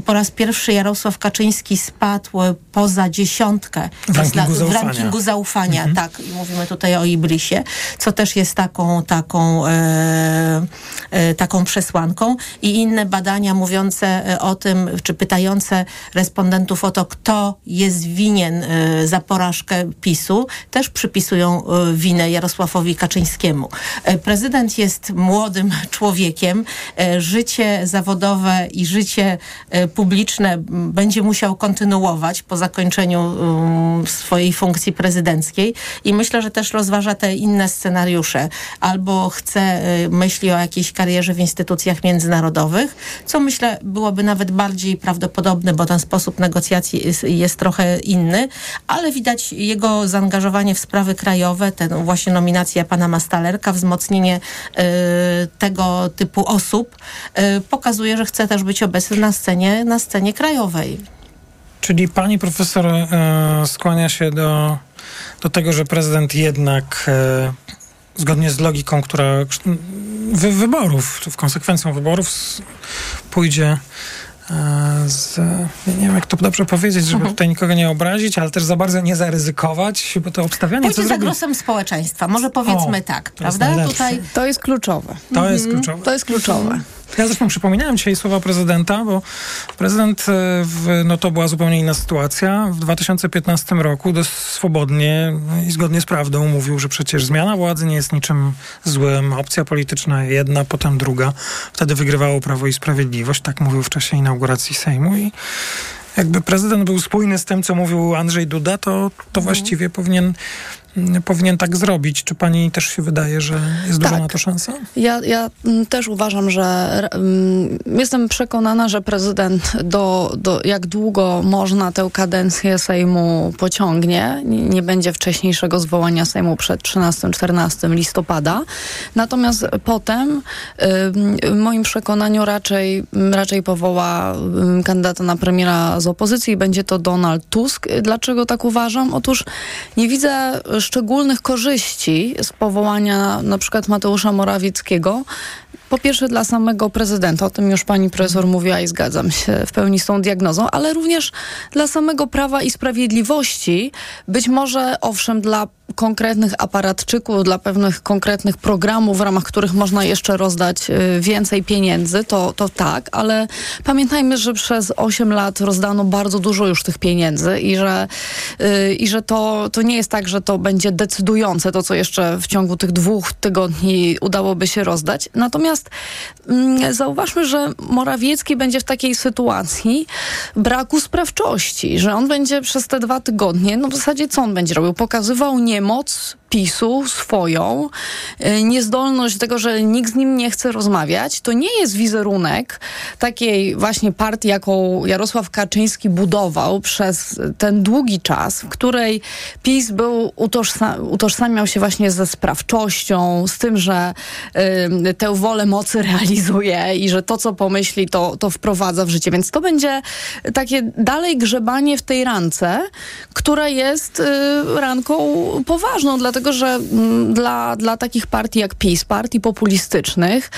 Po raz pierwszy Jarosław Kaczyński spadł poza dziesiątkę W rankingu w zaufania. rankingu zaufania. Tak, i mówimy tutaj o Ibrisie, co też jest taką, taką, e, e, taką przesłanką. I inne badania mówiące e, o tym, czy pytające respondentów o to, kto jest winien e, za porażkę PiSu, też przypisują e, winę Jarosławowi Kaczyńskiemu. E, Prezydent jest młodym człowiekiem. Życie zawodowe i życie e, publiczne będzie musiał kontynuować po zakończeniu um, swojej funkcji prezydenckiej. I myślę, że też rozważa te inne scenariusze. Albo chce, e, myśli o jakiejś karierze w instytucjach międzynarodowych, co myślę byłoby nawet bardziej prawdopodobne, bo ten sposób negocjacji jest, jest trochę inny, ale widać jego zaangażowanie w sprawy krajowe, ten właśnie nominacja pana Mastalerka, wzmocnienie e, tego typu osób pokazuje, że chce też być obecny na scenie, na scenie krajowej. Czyli pani profesor e, skłania się do, do tego, że prezydent jednak e, zgodnie z logiką, która wy, wyborów, w konsekwencją wyborów pójdzie e, z, ja nie wiem jak to dobrze powiedzieć, żeby Mhm. tutaj nikogo nie obrazić, ale też za bardzo nie zaryzykować, bo to obstawianie, co Pójdzie za zrobi... głosem społeczeństwa, może powiedzmy O, tak, to jest prawda? Tutaj To jest kluczowe. To jest Mhm. kluczowe. To jest kluczowe. Ja zresztą przypominałem dzisiaj słowa prezydenta, bo prezydent, e, w, no to była zupełnie inna sytuacja. W 2015 roku dość swobodnie i zgodnie z prawdą mówił, że przecież zmiana władzy nie jest niczym złym. Opcja polityczna jedna, potem druga. Wtedy wygrywało Prawo i Sprawiedliwość. Tak mówił w czasie inauguracji Sejmu i jakby prezydent był spójny z tym, co mówił Andrzej Duda, to, to właściwie powinien, powinien tak zrobić. Czy pani też się wydaje, że jest duża Tak. na to szansa? Ja, ja mm, też uważam, że mm, jestem przekonana, że prezydent do, do jak długo można tę kadencję Sejmu pociągnie. Nie, będzie wcześniejszego zwołania Sejmu przed 13-14 listopada. Natomiast potem ym, w moim przekonaniu raczej, raczej powoła kandydata na premiera z opozycji i będzie to Donald Tusk. Dlaczego tak uważam? Otóż nie widzę szczególnych korzyści z powołania na przykład Mateusza Morawieckiego. Po pierwsze dla samego prezydenta, o tym już pani profesor mówiła i zgadzam się w pełni z tą diagnozą, ale również dla samego Prawa i Sprawiedliwości, być może owszem dla konkretnych aparatczyków, dla pewnych konkretnych programów, w ramach których można jeszcze rozdać y, więcej pieniędzy, to, to tak, ale pamiętajmy, że przez 8 lat rozdano bardzo dużo już tych pieniędzy i że, y, i że to, to nie jest tak, że to będzie decydujące, to co jeszcze w ciągu tych dwóch tygodni udałoby się rozdać. Natomiast mm, zauważmy, że Morawiecki będzie w takiej sytuacji braku sprawczości, że on będzie przez te dwa tygodnie, no w zasadzie co on będzie robił? Pokazywał niemoc PiSu swoją, y, niezdolność do tego, że nikt z nim nie chce rozmawiać, to nie jest wizerunek takiej właśnie partii, jaką Jarosław Kaczyński budował przez ten długi czas, w której PiS był utożsa- utożsamiał się właśnie ze sprawczością, z tym, że y, tę wolę mocy realizuje i że to, co pomyśli, to, to wprowadza w życie. Więc to będzie takie dalej grzebanie w tej rance, która jest y, ranką poważną, dlatego że mm, dla, dla takich partii jak PiS, partii populistycznych,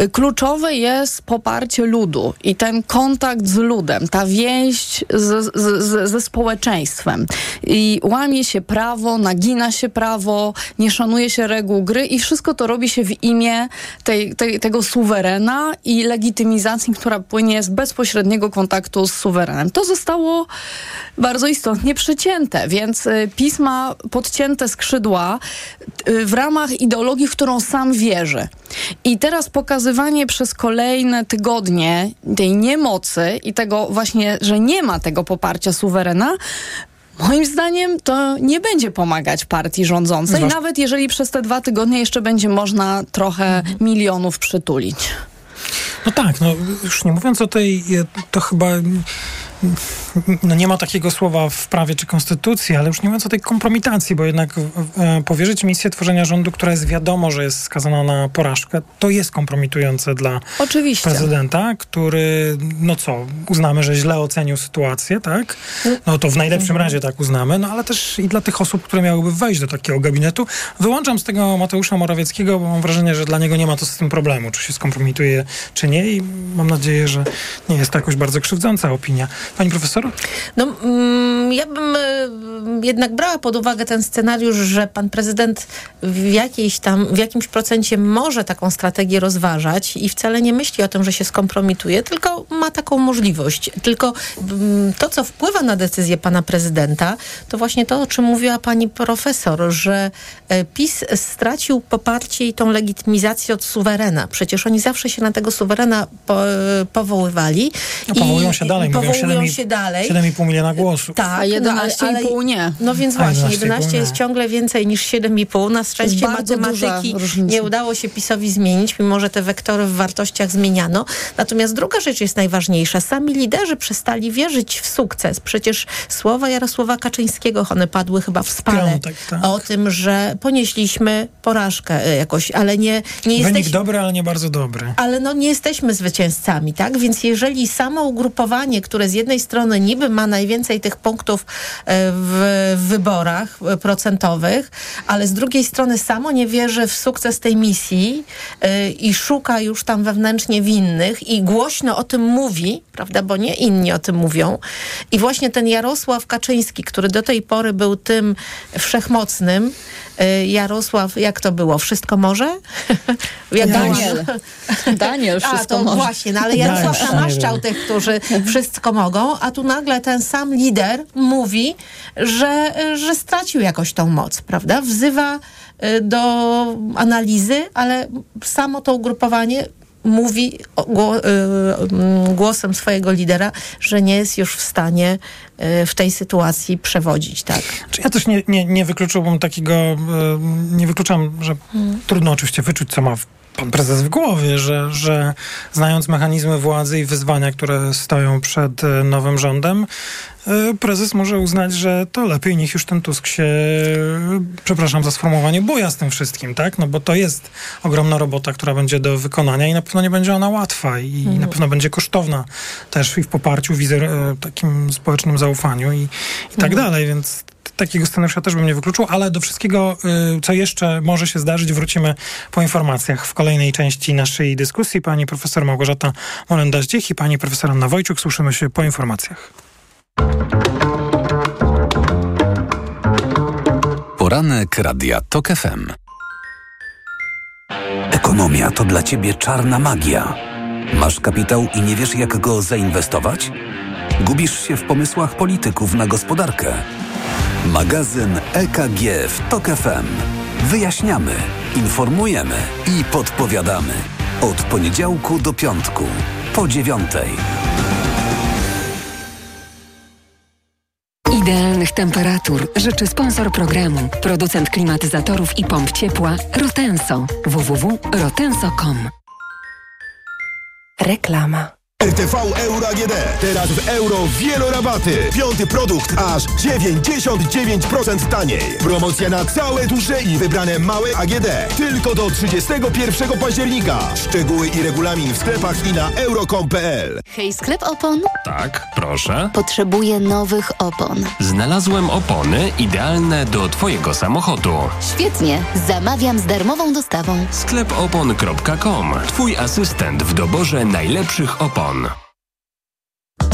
y, kluczowe jest poparcie ludu i ten kontakt z ludem, ta więź z, z, z, ze społeczeństwem. I łamie się prawo, nagina się prawo, nie szanuje się reguł gry i wszystko to robi się w imię tej, tej, tego suwerena i legitymizacji, która płynie z bezpośredniego kontaktu z suwerenem. To zostało bardzo istotnie przycięte, więc y, PiS ma podcięte skrzydła y, w ramach ideologii, w którą sam wierzy. I teraz pokazywanie przez kolejne tygodnie tej niemocy i tego właśnie, że nie ma tego poparcia suwerena, Moim zdaniem to nie będzie pomagać partii rządzącej, Zważ- nawet jeżeli przez te dwa tygodnie jeszcze będzie można trochę milionów przytulić. No tak, no już nie mówiąc o tej, to chyba no nie ma takiego słowa w prawie czy konstytucji, ale już nie mówiąc o tej kompromitacji, bo jednak e, powierzyć misję tworzenia rządu, która jest wiadomo, że jest skazana na porażkę, to jest kompromitujące dla Oczywiście. prezydenta, który, no co, uznamy, że źle ocenił sytuację, tak? No to w najlepszym razie tak uznamy, no ale też i dla tych osób, które miałyby wejść do takiego gabinetu. Wyłączam z tego Mateusza Morawieckiego, bo mam wrażenie, że dla niego nie ma to z tym problemu, czy się skompromituje, czy nie i mam nadzieję, że nie jest to jakoś bardzo krzywdząca opinia. Pani profesor? No, mm, ja bym e, jednak brała pod uwagę ten scenariusz, że pan prezydent w jakiejś tam, w jakimś procencie może taką strategię rozważać i wcale nie myśli o tym, że się skompromituje, tylko ma taką możliwość. Tylko mm, to, co wpływa na decyzję pana prezydenta, to właśnie to, o czym mówiła pani profesor, że e, PiS stracił poparcie i tą legitymizację od suwerena. Przecież oni zawsze się na tego suwerena po, powoływali. No, powołują się dalej, powołują 7,5 się dalej. 7,5 miliona głosów. Tak, A 11,5 nie. No więc właśnie, 11,5 11 jest ciągle więcej niż 7,5. Na szczęście matematyki nie udało się PiSowi zmienić, mimo że te wektory w wartościach zmieniano. Natomiast druga rzecz jest najważniejsza. Sami liderzy przestali wierzyć w sukces. Przecież słowa Jarosława Kaczyńskiego, one padły chyba w spale piątek, tak. o tym, że ponieśliśmy porażkę e, jakoś, ale nie, nie Wynik jesteśmy... dobry, ale nie bardzo dobry. Ale no nie jesteśmy zwycięzcami, tak? Więc jeżeli samo ugrupowanie, które z jednej strony niby ma najwięcej tych punktów e, w wyborach e, procentowych, ale z drugiej strony samo nie wierzy w sukces tej misji e, i szuka już tam wewnętrznie winnych i głośno o tym mówi, prawda? Bo nie inni o tym mówią. I właśnie ten Jarosław Kaczyński, który do tej pory był tym wszechmocnym, Jarosław, jak to było? Wszystko może? Jak Daniel. Daniel a, wszystko to może. właśnie, no ale Jarosław Daniel, namaszczał tych, którzy wszystko mogą, a tu nagle ten sam lider mówi, że, że stracił jakoś tą moc, prawda? Wzywa y, do analizy, ale samo to ugrupowanie mówi mm, głosem swojego lidera, że nie jest już w stanie w tej sytuacji przewodzić, tak? Ja też nie, nie, nie wykluczyłbym takiego, e, nie wykluczam, że trudno oczywiście wyczuć, co ma pan prezes w głowie, że, że znając mechanizmy władzy i wyzwania, które stoją przed e, nowym rządem, e, prezes może uznać, że to lepiej niech już ten Tusk się, przepraszam za sformułowanie, boja z tym wszystkim, tak? No bo to jest ogromna robota, która będzie do wykonania i na pewno nie będzie ona łatwa i na pewno będzie kosztowna też i w poparciu, wizer, takim społecznym zaufaniu i, i tak dalej, więc takiego scenariusza też bym nie wykluczył, ale do wszystkiego, y, co jeszcze może się zdarzyć, wrócimy po informacjach w kolejnej części naszej dyskusji. Pani profesor Małgorzata Molenda-Zdziech i pani profesor Anna Wojciuk. Słyszymy się po informacjach. Poranek Radia TOK FM. Ekonomia to dla Ciebie czarna magia. Masz kapitał i nie wiesz, jak go zainwestować? Gubisz się w pomysłach polityków na gospodarkę? Magazyn EKG w TOK FM. Wyjaśniamy, informujemy i podpowiadamy. Od poniedziałku do piątku, po dziewiątej. Idealnych temperatur życzy sponsor programu, producent klimatyzatorów i pomp ciepła Rotenso. www.rotenso.com Reklama. RTV Euro AGD. Teraz w euro wielorabaty. Piąty produkt aż 99% taniej. Promocja na całe duże i wybrane małe AGD. Tylko do 31 października. Szczegóły i regulamin w sklepach i na euro.com.pl. Hej, sklep opon? Tak, proszę. Potrzebuję nowych opon. Znalazłem opony idealne do Twojego samochodu. Świetnie, zamawiam z darmową dostawą. Sklepopon.com. Twój asystent w doborze najlepszych opon. Ивановна.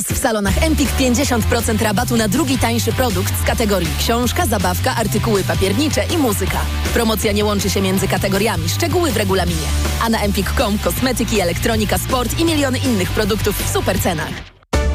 Teraz w salonach Empik 50% rabatu na drugi tańszy produkt z kategorii książka, zabawka, artykuły papiernicze i muzyka. Promocja nie łączy się między kategoriami, szczegóły w regulaminie. A na empik.com kosmetyki, elektronika, sport i miliony innych produktów w super cenach.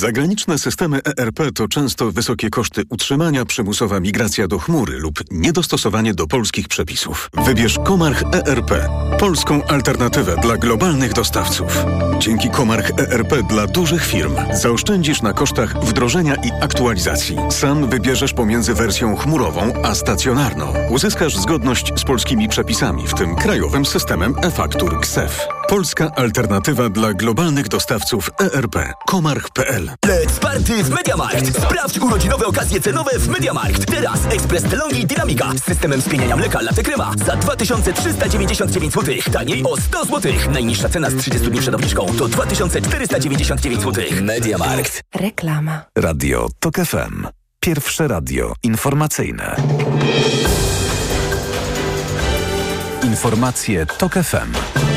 Zagraniczne systemy ERP to często wysokie koszty utrzymania, przymusowa migracja do chmury lub niedostosowanie do polskich przepisów. Wybierz Komarch ERP, polską alternatywę dla globalnych dostawców. Dzięki Komarch ERP dla dużych firm zaoszczędzisz na kosztach wdrożenia i aktualizacji. Sam wybierzesz pomiędzy wersją chmurową a stacjonarną. Uzyskasz zgodność z polskimi przepisami, w tym krajowym systemem e-faktur KSEF. Polska alternatywa dla globalnych dostawców ERP. Komarch.pl Let's party w MediaMarkt! Sprawdź urodzinowe okazje cenowe w MediaMarkt. Teraz ekspres Telongi Dynamika z systemem spieniania mleka Latte Crema za 2399 zł. Taniej o 100 zł. Najniższa cena z 30 dni przed obniżką to 2499 zł. MediaMarkt. Reklama. Radio TOK FM. Pierwsze radio informacyjne. Informacje TOK FM.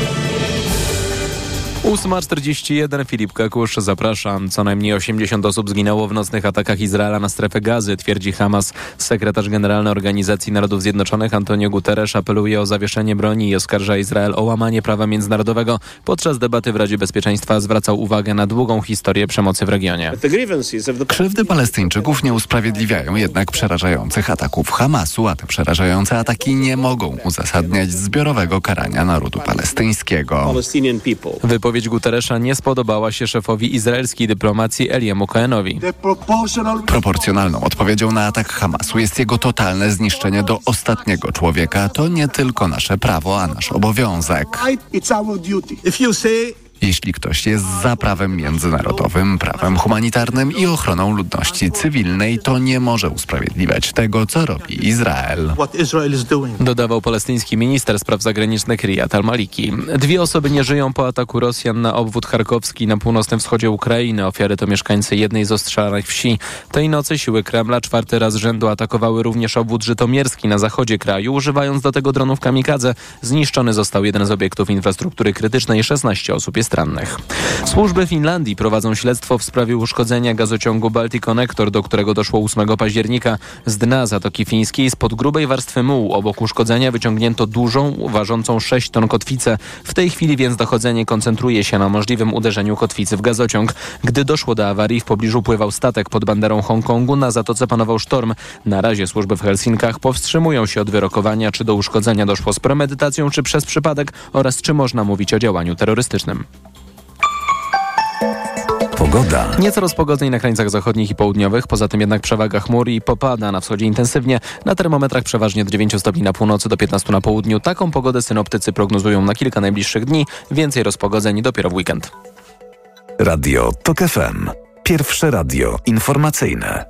8.41 Filip Kakusz, zapraszam. Co najmniej 80 osób zginęło w nocnych atakach Izraela na strefę gazy, twierdzi Hamas. Sekretarz Generalny Organizacji Narodów Zjednoczonych Antonio Guterres apeluje o zawieszenie broni i oskarża Izrael o łamanie prawa międzynarodowego. Podczas debaty w Radzie Bezpieczeństwa zwracał uwagę na długą historię przemocy w regionie. Krzywdy Palestyńczyków nie usprawiedliwiają jednak przerażających ataków Hamasu, a te przerażające ataki nie mogą uzasadniać zbiorowego karania narodu palestyńskiego. Wypowiedź Guterresza nie spodobała się szefowi izraelskiej dyplomacji Eliemu Cohenowi. Proporcjonalną odpowiedzią na atak Hamasu jest jego totalne zniszczenie do ostatniego człowieka. To nie tylko nasze prawo, a nasz obowiązek. Jeśli ktoś jest za prawem międzynarodowym, prawem humanitarnym i ochroną ludności cywilnej, to nie może usprawiedliwiać tego, co robi Izrael. Dodawał palestyński minister spraw zagranicznych Riyad al-Maliki. Dwie osoby nie żyją po ataku Rosjan na obwód charkowski na północnym wschodzie Ukrainy. Ofiary to mieszkańcy jednej z ostrzelanych wsi. Tej nocy siły Kremla czwarty raz z rzędu atakowały również obwód żytomierski na zachodzie kraju, używając do tego dronów kamikadze. Zniszczony został jeden z obiektów infrastruktury krytycznej, 16 osób jest Służby Finlandii prowadzą śledztwo w sprawie uszkodzenia gazociągu Baltic Connector, do którego doszło 8 października. Z dna Zatoki Fińskiej spod grubej warstwy mułu obok uszkodzenia wyciągnięto dużą, ważącą 6 ton kotwicę. W tej chwili więc dochodzenie koncentruje się na możliwym uderzeniu kotwicy w gazociąg. Gdy doszło do awarii, w pobliżu pływał statek pod banderą Hongkongu, na zatoce panował sztorm. Na razie służby w Helsinkach powstrzymują się od wyrokowania, czy do uszkodzenia doszło z premedytacją, czy przez przypadek oraz czy można mówić o działaniu terrorystycznym. Pogoda. Nieco rozpogodniej na krańcach zachodnich i południowych, poza tym jednak przewaga chmur i popada na wschodzie intensywnie. Na termometrach przeważnie od 9 stopni na północy do 15 na południu. Taką pogodę synoptycy prognozują na kilka najbliższych dni. Więcej rozpogodzeń dopiero w weekend. Radio TOK FM. Pierwsze radio informacyjne.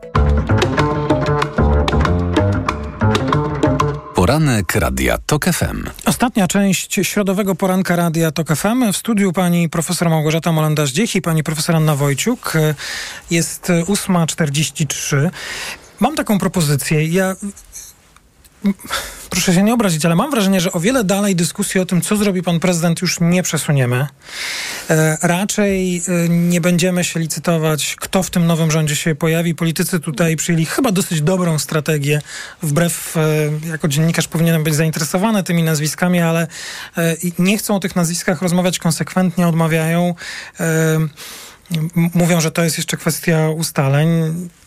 Poranek Radia TOK FM. Ostatnia część środowego poranka Radia TOK FM. W studiu pani profesor Małgorzata Molenda-Zdziech i pani profesor Anna Wojciuk. Jest 8.43. Mam taką propozycję. Ja proszę się nie obrazić, ale mam wrażenie, że o wiele dalej dyskusji o tym, co zrobi pan prezydent, już nie przesuniemy. E, raczej e, nie będziemy się licytować, kto w tym nowym rządzie się pojawi. Politycy tutaj przyjęli chyba dosyć dobrą strategię. Wbrew, e, jako dziennikarz powinienem być zainteresowany tymi nazwiskami, ale nie chcą o tych nazwiskach rozmawiać konsekwentnie, odmawiają. Mówią, że to jest jeszcze kwestia ustaleń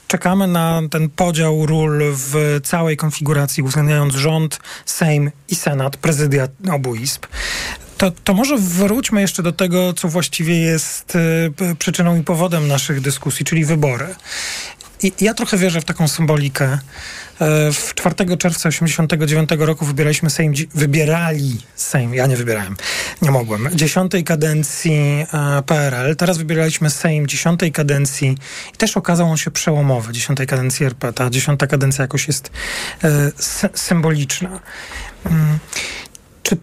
czekamy na ten podział ról w całej konfiguracji, uwzględniając rząd, Sejm i Senat, prezydia obu izb. To, to może wróćmy jeszcze do tego, co właściwie jest y, przyczyną i powodem naszych dyskusji, czyli wybory. Ja trochę wierzę w taką symbolikę. W 4 czerwca 1989 roku wybieraliśmy Sejm, wybierali Sejm, ja nie wybierałem, nie mogłem, dziesiątej kadencji PRL. Teraz wybieraliśmy Sejm dziesiątej kadencji i też okazał on się przełomowy, dziesiątej kadencji RP. Ta dziesiąta kadencja jakoś jest e, symboliczna. Mm. Czy,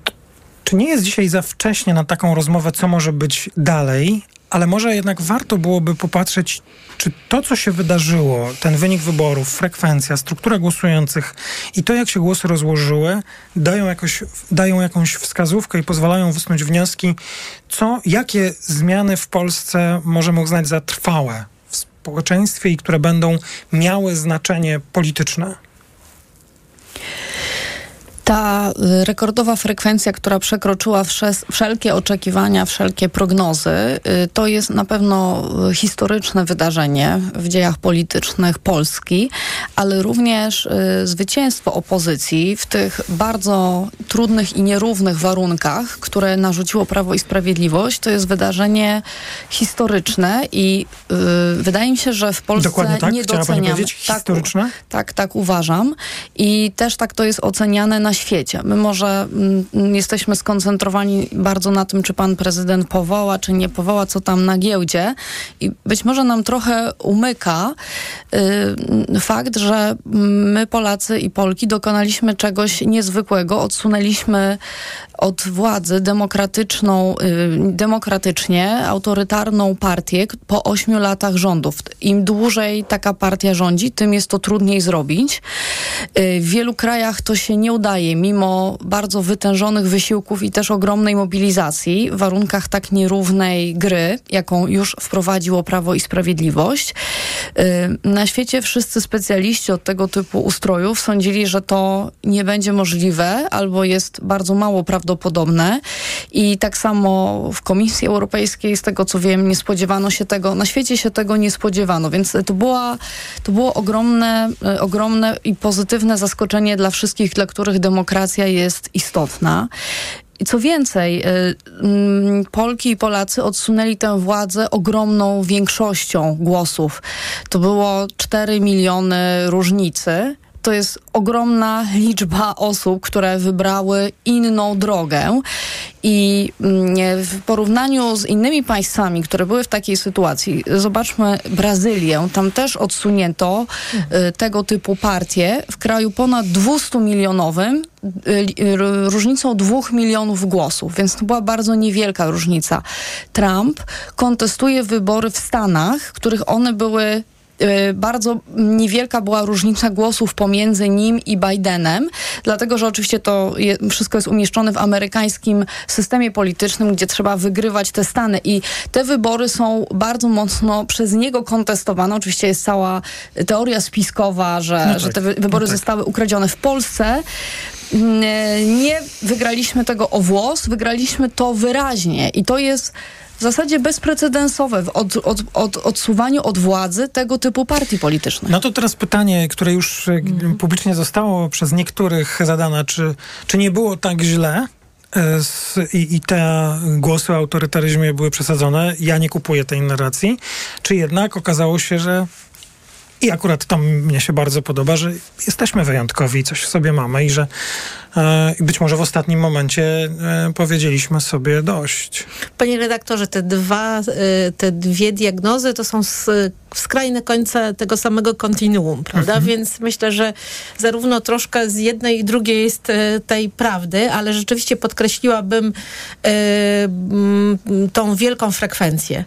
czy nie jest dzisiaj za wcześnie na taką rozmowę, co może być dalej? Ale może jednak warto byłoby popatrzeć, czy to, co się wydarzyło, ten wynik wyborów, frekwencja, struktura głosujących i to, jak się głosy rozłożyły, dają, jakoś, dają jakąś wskazówkę i pozwalają wysnuć wnioski, co, jakie zmiany w Polsce możemy uznać za trwałe w społeczeństwie i które będą miały znaczenie polityczne. Ta y, rekordowa frekwencja, która przekroczyła wszelkie oczekiwania, wszelkie prognozy, y, to jest na pewno y, historyczne wydarzenie w dziejach politycznych Polski, ale również zwycięstwo opozycji w tych bardzo trudnych i nierównych warunkach, które narzuciło Prawo i Sprawiedliwość, to jest wydarzenie historyczne i wydaje mi się, że w Polsce Dokładnie tak? nie doceniamy. Tak, historyczne? Tak, tak uważam. I też tak to jest oceniane na świecie. My może mm, jesteśmy skoncentrowani bardzo na tym, czy pan prezydent powoła, czy nie powoła, co tam na giełdzie i być może nam trochę umyka y, fakt, że my Polacy i Polki dokonaliśmy czegoś niezwykłego, odsunęliśmy od władzy demokratyczną, y, demokratycznie, autorytarną partię po ośmiu latach rządów. Im dłużej taka partia rządzi, tym jest to trudniej zrobić. Y, w wielu krajach to się nie udaje, mimo bardzo wytężonych wysiłków i też ogromnej mobilizacji w warunkach tak nierównej gry, jaką już wprowadziło Prawo i Sprawiedliwość. Y, na świecie wszyscy specjaliści od tego typu ustrojów sądzili, że to nie będzie możliwe albo jest bardzo mało prawdopodobne i tak samo w Komisji Europejskiej, z tego co wiem, nie spodziewano się tego, na świecie się tego nie spodziewano, więc to, była, to było ogromne, y, ogromne i pozytywne zaskoczenie dla wszystkich, dla których demokracja jest istotna. I co więcej, y, y, Polki i Polacy odsunęli tę władzę ogromną większością głosów. To było 4 miliony różnicy to jest ogromna liczba osób, które wybrały inną drogę. I mm, w porównaniu z innymi państwami, które były w takiej sytuacji, zobaczmy Brazylię, tam też odsunięto y, tego typu partie w kraju ponad 200 milionowym y, różnicą dwóch milionów głosów, więc to była bardzo niewielka różnica. Trump kontestuje wybory w Stanach, których one były y, bardzo niewielka była różnica głosów pomiędzy nim i Bidenem, dlatego że oczywiście to je, wszystko jest umieszczone w amerykańskim systemie politycznym, gdzie trzeba wygrywać te stany i te wybory są bardzo mocno przez niego kontestowane. Oczywiście jest cała teoria spiskowa, że, No tak, że te wy- wybory no tak. zostały ukradzione w Polsce. Mm, Nie wygraliśmy tego o włos, wygraliśmy to wyraźnie i to jest w zasadzie bezprecedensowe w od, od, od, odsuwaniu od władzy tego typu partii politycznych. No to teraz pytanie, które już e, Mhm. publicznie zostało przez niektórych zadane, czy, czy nie było tak źle e, i, i te głosy o autorytaryzmie były przesadzone? Ja nie kupuję tej narracji. Czy jednak okazało się, że i akurat to mnie się bardzo podoba, że jesteśmy wyjątkowi i coś w sobie mamy i że e, być może w ostatnim momencie e, powiedzieliśmy sobie dość. Panie redaktorze, te, dwa, y, te dwie diagnozy to są skrajne końce tego samego kontinuum, prawda? Więc myślę, że zarówno troszkę z jednej i drugiej jest tej prawdy, ale rzeczywiście podkreśliłabym tą wielką frekwencję.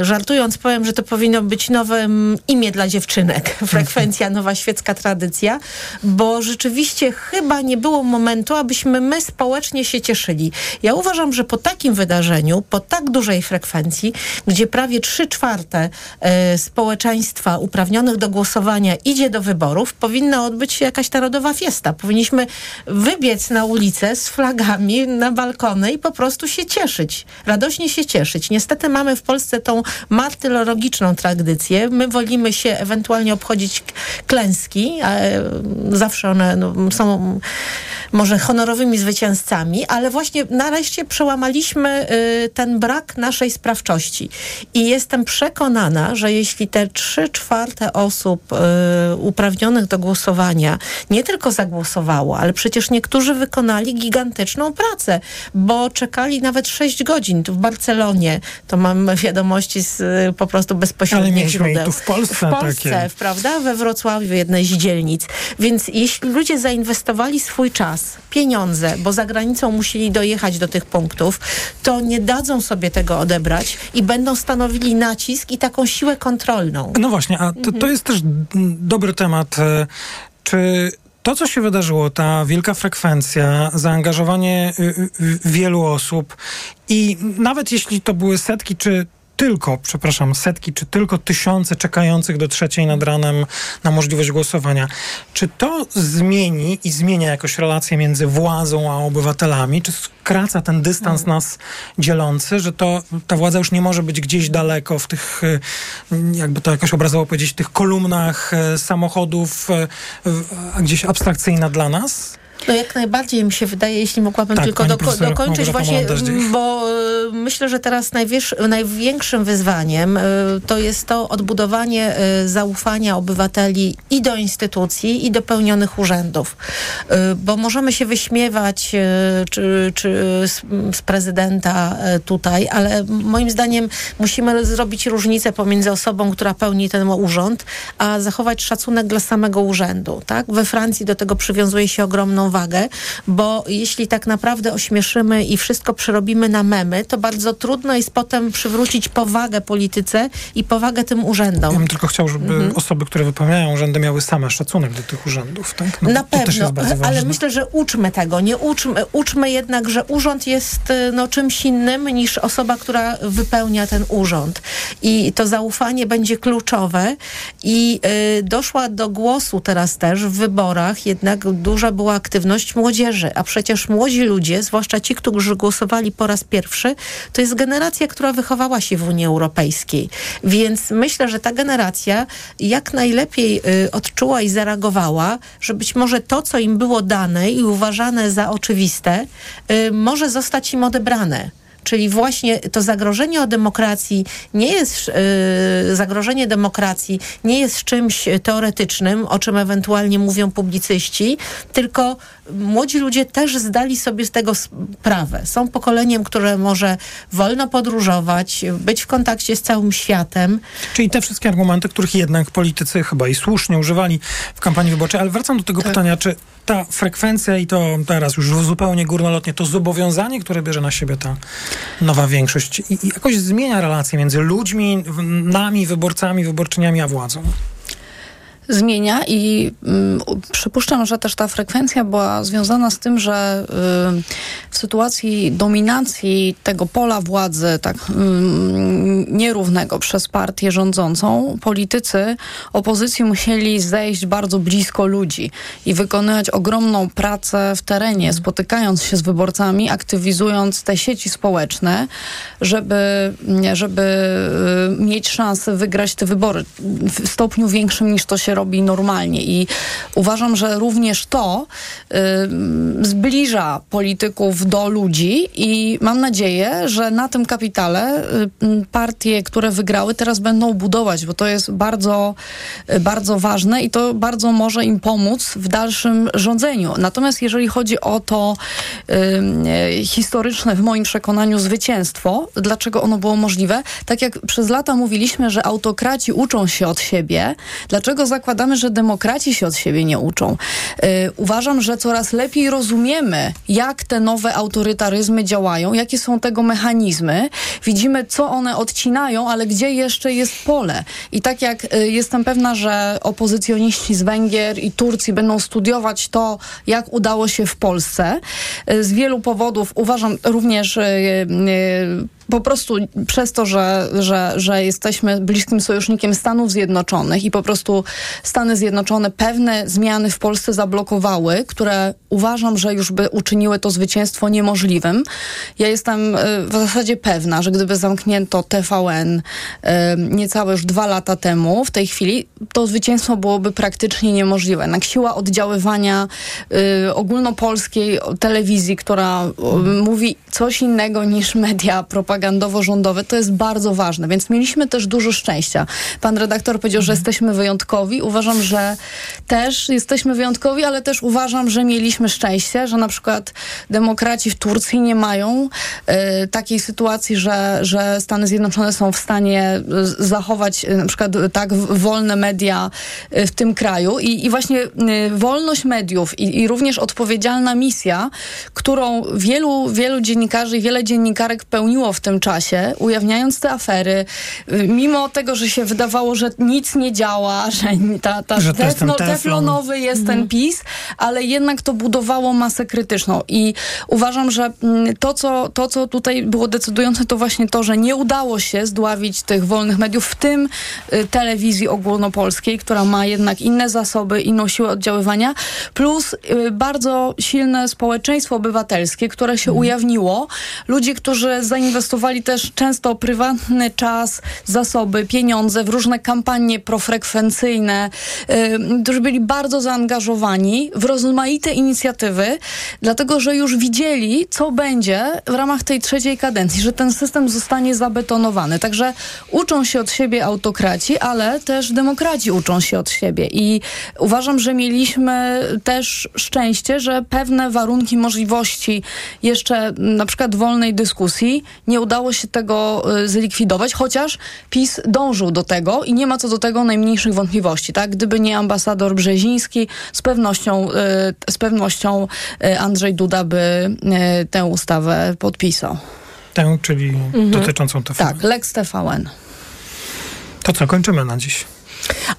Żartując powiem, że to powinno być nowe imię dla dziewczynek. Frekwencja, nowa świecka tradycja, bo rzeczywiście chyba nie było momentu, abyśmy my społecznie się cieszyli. Ja uważam, że po takim wydarzeniu, po tak dużej frekwencji, gdzie prawie trzy czwarte e, społeczeństwa uprawnionych do głosowania idzie do wyborów, powinna odbyć się jakaś narodowa fiesta. Powinniśmy wybiec na ulicę z flagami na balkony i po prostu się cieszyć. Radośnie się cieszyć. Niestety mamy w Polsce tą martyrologiczną tradycję. My wolimy się ewentualnie obchodzić klęski. e, Zawsze one no, są może honorowymi zwycięzcami, ale właśnie nareszcie przełamaliśmy y, ten brak naszej sprawczości. I jestem przekonana, że jeśli te trzy czwarte osób y, uprawnionych do głosowania nie tylko zagłosowało, ale przecież niektórzy wykonali gigantyczną pracę, bo czekali nawet 6 godzin. Tu w Barcelonie to mam wiadomości z y, po prostu Ale bezpośrednich i źródeł. tu w Polsce W Polsce, takie. prawda? We Wrocławiu, jednej z dzielnic. Więc jeśli ludzie zainwestowali swój czas, pieniądze, bo za granicą musieli dojechać do tych punktów, to nie dadzą sobie tego odebrać i będą stanowili nacisk i taką siłę kontrolną. No właśnie, a to, to jest też dobry temat. e, Czy to, co się wydarzyło, ta wielka frekwencja, zaangażowanie y, y, wielu osób i nawet jeśli to były setki czy tylko, przepraszam, setki czy tylko tysiące czekających do trzeciej nad ranem na możliwość głosowania. Czy to zmieni i zmienia jakoś relacje między władzą a obywatelami? Czy skraca ten dystans nas dzielący, że to ta władza już nie może być gdzieś daleko w tych, y, jakby to jakoś obrazowo powiedzieć, tych kolumnach e, samochodów, e, a gdzieś abstrakcyjna dla nas? No jak najbardziej mi się wydaje, jeśli mogłabym Tak, tylko doko- dokończyć właśnie, Mołęda-Zdziech. m, bo y, myślę, że teraz największy, największym wyzwaniem y, to jest to odbudowanie y, zaufania obywateli i do instytucji, i do pełnionych urzędów. Bo możemy się wyśmiewać czy, czy z, prezydenta tutaj, ale moim zdaniem musimy zrobić różnicę pomiędzy osobą, która pełni ten urząd, a zachować szacunek dla samego urzędu. Tak? We Francji do tego przywiązuje się ogromną wagę, bo jeśli tak naprawdę ośmieszymy i wszystko przerobimy na memy, to bardzo trudno jest potem przywrócić powagę polityce i powagę tym urzędom. Ja bym tylko chciał, żeby Mhm. osoby, które wypełniają urzędy, miały same szacunek do tych urzędów. Tak? No, Na to też pewno, jest bardzo ważne. ale myślę, że uczmy tego. Nie uczmy, uczmy jednak, że urząd jest y, no, czymś innym niż osoba, która wypełnia ten urząd. I to zaufanie będzie kluczowe. I y, doszła do głosu teraz też w wyborach, jednak duża była aktywność młodzieży. A przecież młodzi ludzie, zwłaszcza ci, którzy głosowali po raz pierwszy, to jest generacja, która wychowała się w Unii Europejskiej. Więc myślę, że ta generacja jak najlepiej y, odczuła i zareagowała, że być może to, co im było dane i uważane za oczywiste, y, może zostać im odebrane. Czyli właśnie to zagrożenie o demokracji nie jest, y, zagrożenie demokracji nie jest czymś teoretycznym, o czym ewentualnie mówią publicyści, tylko młodzi ludzie też zdali sobie z tego sprawę. Są pokoleniem, które może wolno podróżować, być w kontakcie z całym światem. Czyli te wszystkie argumenty, których jednak politycy chyba i słusznie używali w kampanii wyborczej. Ale wracam do tego pytania, czy ta frekwencja i to teraz już zupełnie górnolotnie, to zobowiązanie, które bierze na siebie ta nowa większość i, i jakoś zmienia relacje między ludźmi, nami, wyborcami, wyborczyniami, a władzą. Zmienia i mm, przypuszczam, że też ta frekwencja była związana z tym, że y, w sytuacji dominacji tego pola władzy, tak mm, nierównego przez partię rządzącą, politycy opozycji musieli zejść bardzo blisko ludzi i wykonywać ogromną pracę w terenie, spotykając się z wyborcami, aktywizując te sieci społeczne, żeby, żeby y, mieć szansę wygrać te wybory w stopniu większym niż to się robi normalnie. I uważam, że również to y, zbliża polityków do ludzi i mam nadzieję, że na tym kapitale y, partie, które wygrały, teraz będą budować, bo to jest bardzo, y, bardzo ważne i to bardzo może im pomóc w dalszym rządzeniu. Natomiast jeżeli chodzi o to y, historyczne, w moim przekonaniu, zwycięstwo, dlaczego ono było możliwe? Tak jak przez lata mówiliśmy, że autokraci uczą się od siebie, dlaczego zakładamy, że demokraci się od siebie nie uczą? Y, uważam, że coraz lepiej rozumiemy, jak te nowe autorytaryzmy działają, jakie są tego mechanizmy. Widzimy, co one odcinają, ale gdzie jeszcze jest pole. I tak jak y, jestem pewna, że opozycjoniści z Węgier i Turcji będą studiować to, jak udało się w Polsce, y, z wielu powodów uważam również y, y, po prostu przez to, że, że, że jesteśmy bliskim sojusznikiem Stanów Zjednoczonych i po prostu Stany Zjednoczone pewne zmiany w Polsce zablokowały, które uważam, że już by uczyniły to zwycięstwo niemożliwym. Ja jestem y, w zasadzie pewna, że gdyby zamknięto TVN y, niecałe już dwa lata temu, w tej chwili, to zwycięstwo byłoby praktycznie niemożliwe. Jednak siła oddziaływania y, ogólnopolskiej telewizji, która mówi coś innego niż media propagandowo-rządowe, to jest bardzo ważne, więc mieliśmy też dużo szczęścia. Pan redaktor powiedział, że jesteśmy wyjątkowi. Uważam, że też jesteśmy wyjątkowi, ale też uważam, że mieliśmy szczęście, że na przykład demokraci w Turcji nie mają y, takiej sytuacji, że, że Stany Zjednoczone są w stanie y, zachować y, na przykład tak wolne media y, w tym kraju i, i właśnie wolność mediów i, i również odpowiedzialna misja, którą wielu, wielu dziennikarzy i wiele dziennikarek pełniło w tym czasie, ujawniając te afery, y, mimo tego, że się wydawało, że nic nie działa, że ta, ta Że to jest ten teflo- teflon. teflonowy jest ten PiS, ale jednak to budowało masę krytyczną i uważam, że mm, to co, to, co tutaj było decydujące, to właśnie to, że nie udało się zdławić tych wolnych mediów, w tym y, telewizji ogólnopolskiej, która ma jednak inne zasoby, inną siłę oddziaływania, plus y, bardzo silne społeczeństwo obywatelskie, które się ujawniło. Ludzie, którzy zainwestowali też często prywatny czas, zasoby, pieniądze w różne kampanie profrekwencyjne, którzy byli bardzo zaangażowani w rozmaite inicjatywy, dlatego że już widzieli, co będzie w ramach tej trzeciej kadencji, że ten system zostanie zabetonowany. Także uczą się od siebie autokraci, ale też demokraci uczą się od siebie. I uważam, że mieliśmy też szczęście, że pewne warunki możliwości jeszcze na przykład wolnej dyskusji nie udało się tego y, zlikwidować, chociaż PiS dążył do tego i nie ma co do tego najmniejszych wątpliwości. Tak? Gdyby nie ambasador Brzeziński, z pewnością, y, z pewnością y, Andrzej Duda by tę ustawę podpisał. Tę, czyli Mhm. dotyczącą TVN. Tak, Lex TVN. To co, kończymy na dziś.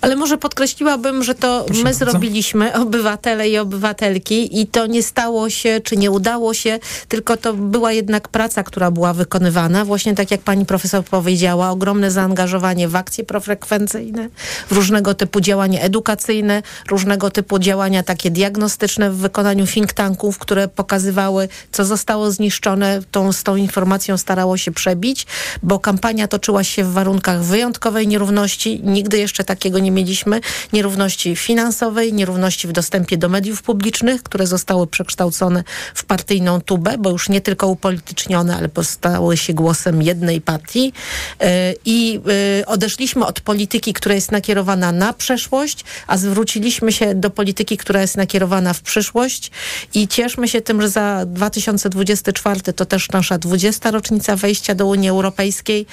Ale może podkreśliłabym, że to Proszę my bardzo. zrobiliśmy, obywatele i obywatelki, i to nie stało się, czy nie udało się, tylko to była jednak praca, która była wykonywana. Właśnie tak jak pani profesor powiedziała, ogromne zaangażowanie w akcje profrekwencyjne, w różnego typu działania edukacyjne, różnego typu działania takie diagnostyczne w wykonaniu think tanków, które pokazywały, co zostało zniszczone. Tą, z tą informacją starało się przebić, bo kampania toczyła się w warunkach wyjątkowej nierówności. Nigdy jeszcze takiego nie mieliśmy. Nierówności finansowej, nierówności w dostępie do mediów publicznych, które zostały przekształcone w partyjną tubę, bo już nie tylko upolitycznione, ale postały się głosem jednej partii. Yy, I yy, odeszliśmy od polityki, która jest nakierowana na przeszłość, a zwróciliśmy się do polityki, która jest nakierowana w przyszłość. I cieszmy się tym, że za 2024 to też nasza 20. rocznica wejścia do Unii Europejskiej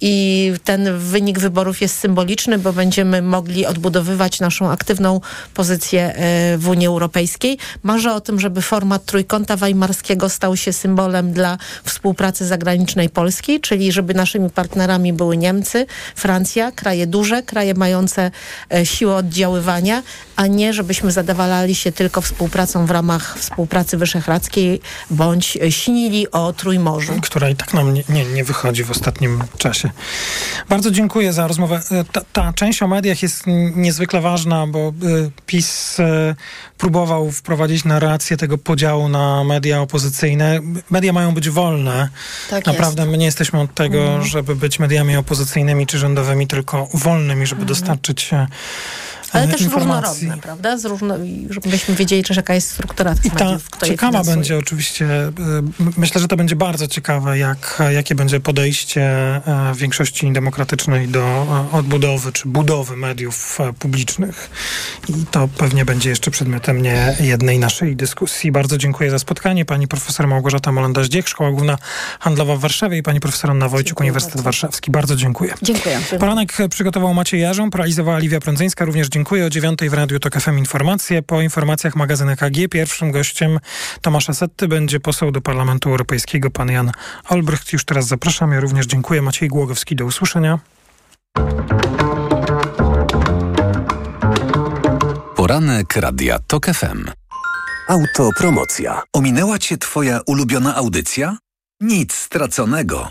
i ten wynik wyborów jest symboliczny, bo będziemy będziemy mogli odbudowywać naszą aktywną pozycję e, w Unii Europejskiej. Marzę o tym, żeby format Trójkąta Weimarskiego stał się symbolem dla współpracy zagranicznej Polski, czyli żeby naszymi partnerami były Niemcy, Francja, kraje duże, kraje mające e, siłę oddziaływania, a nie żebyśmy zadawalali się tylko współpracą w ramach współpracy wyszehradzkiej bądź e, śnili o Trójmorzu. Która i tak nam nie, nie, nie wychodzi w ostatnim czasie. Bardzo dziękuję za rozmowę. Ta, ta część o mediach jest niezwykle ważna, bo y, PiS y, próbował wprowadzić narrację tego podziału na media opozycyjne. Media mają być wolne. Tak Naprawdę jest. my nie jesteśmy od tego, Mhm. żeby być mediami opozycyjnymi czy rządowymi, tylko wolnymi, żeby dostarczyć e, Ale też informacji. różnorodne, prawda? Z różno... Żebyśmy wiedzieli też, jaka jest struktura tych I ta mediów, ciekawa będzie oczywiście, y, myślę, że to będzie bardzo ciekawe, jak, jakie będzie podejście e, większości demokratycznej do e, odbudowy czy budowy mediów e, publicznych. I to pewnie będzie jeszcze przedmiotem nie jednej naszej dyskusji. Bardzo dziękuję za spotkanie. Pani profesor Małgorzata Molenda-Zdziech, Szkoła Główna Handlowa w Warszawie i pani profesor Anna Wojciuk, Uniwersytet Warszawski. Bardzo dziękuję. Dziękuję. Poranek przygotował Maciej Jarzą, realizowała Liwia Prądzyńska. Również dziękuję. O dziewiątej w Radiu TOK FM informacje. Po informacjach magazyn EKG pierwszym gościem Tomasza Setty będzie poseł do Parlamentu Europejskiego pan Jan Olbrycht. Już teraz zapraszam. Ja również dziękuję. Maciej Głogowski. Do usłyszenia. Poranek Radia TOK FM. Autopromocja. Ominęła Cię Twoja ulubiona audycja? Nic straconego.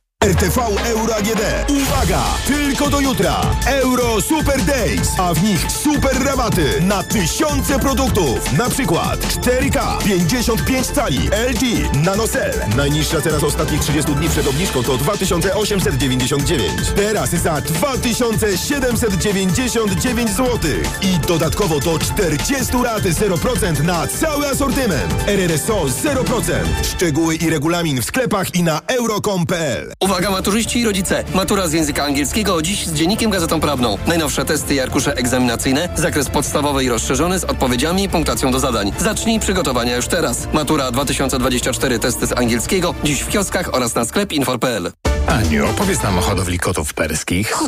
RTV Euro AGD. Uwaga! Tylko do jutra. Euro Super Days, a w nich super rabaty na tysiące produktów. Na przykład 4K 55 cali LG NanoCell. Najniższa cena z ostatnich 30 dni przed obniżką to 2899. Teraz za 2799 zł. I dodatkowo do 40 rat 0% na cały asortyment. RRSO 0%. Szczegóły i regulamin w sklepach i na euro.com.pl. Uwaga maturzyści i rodzice! Matura z języka angielskiego dziś z dziennikiem Gazetą Prawną. Najnowsze testy i arkusze egzaminacyjne, zakres podstawowy i rozszerzony z odpowiedziami i punktacją do zadań. Zacznij przygotowania już teraz. Matura 2024 testy z angielskiego dziś w kioskach oraz na sklep infor.pl. Aniu, opowiedz nam o hodowli kotów perskich.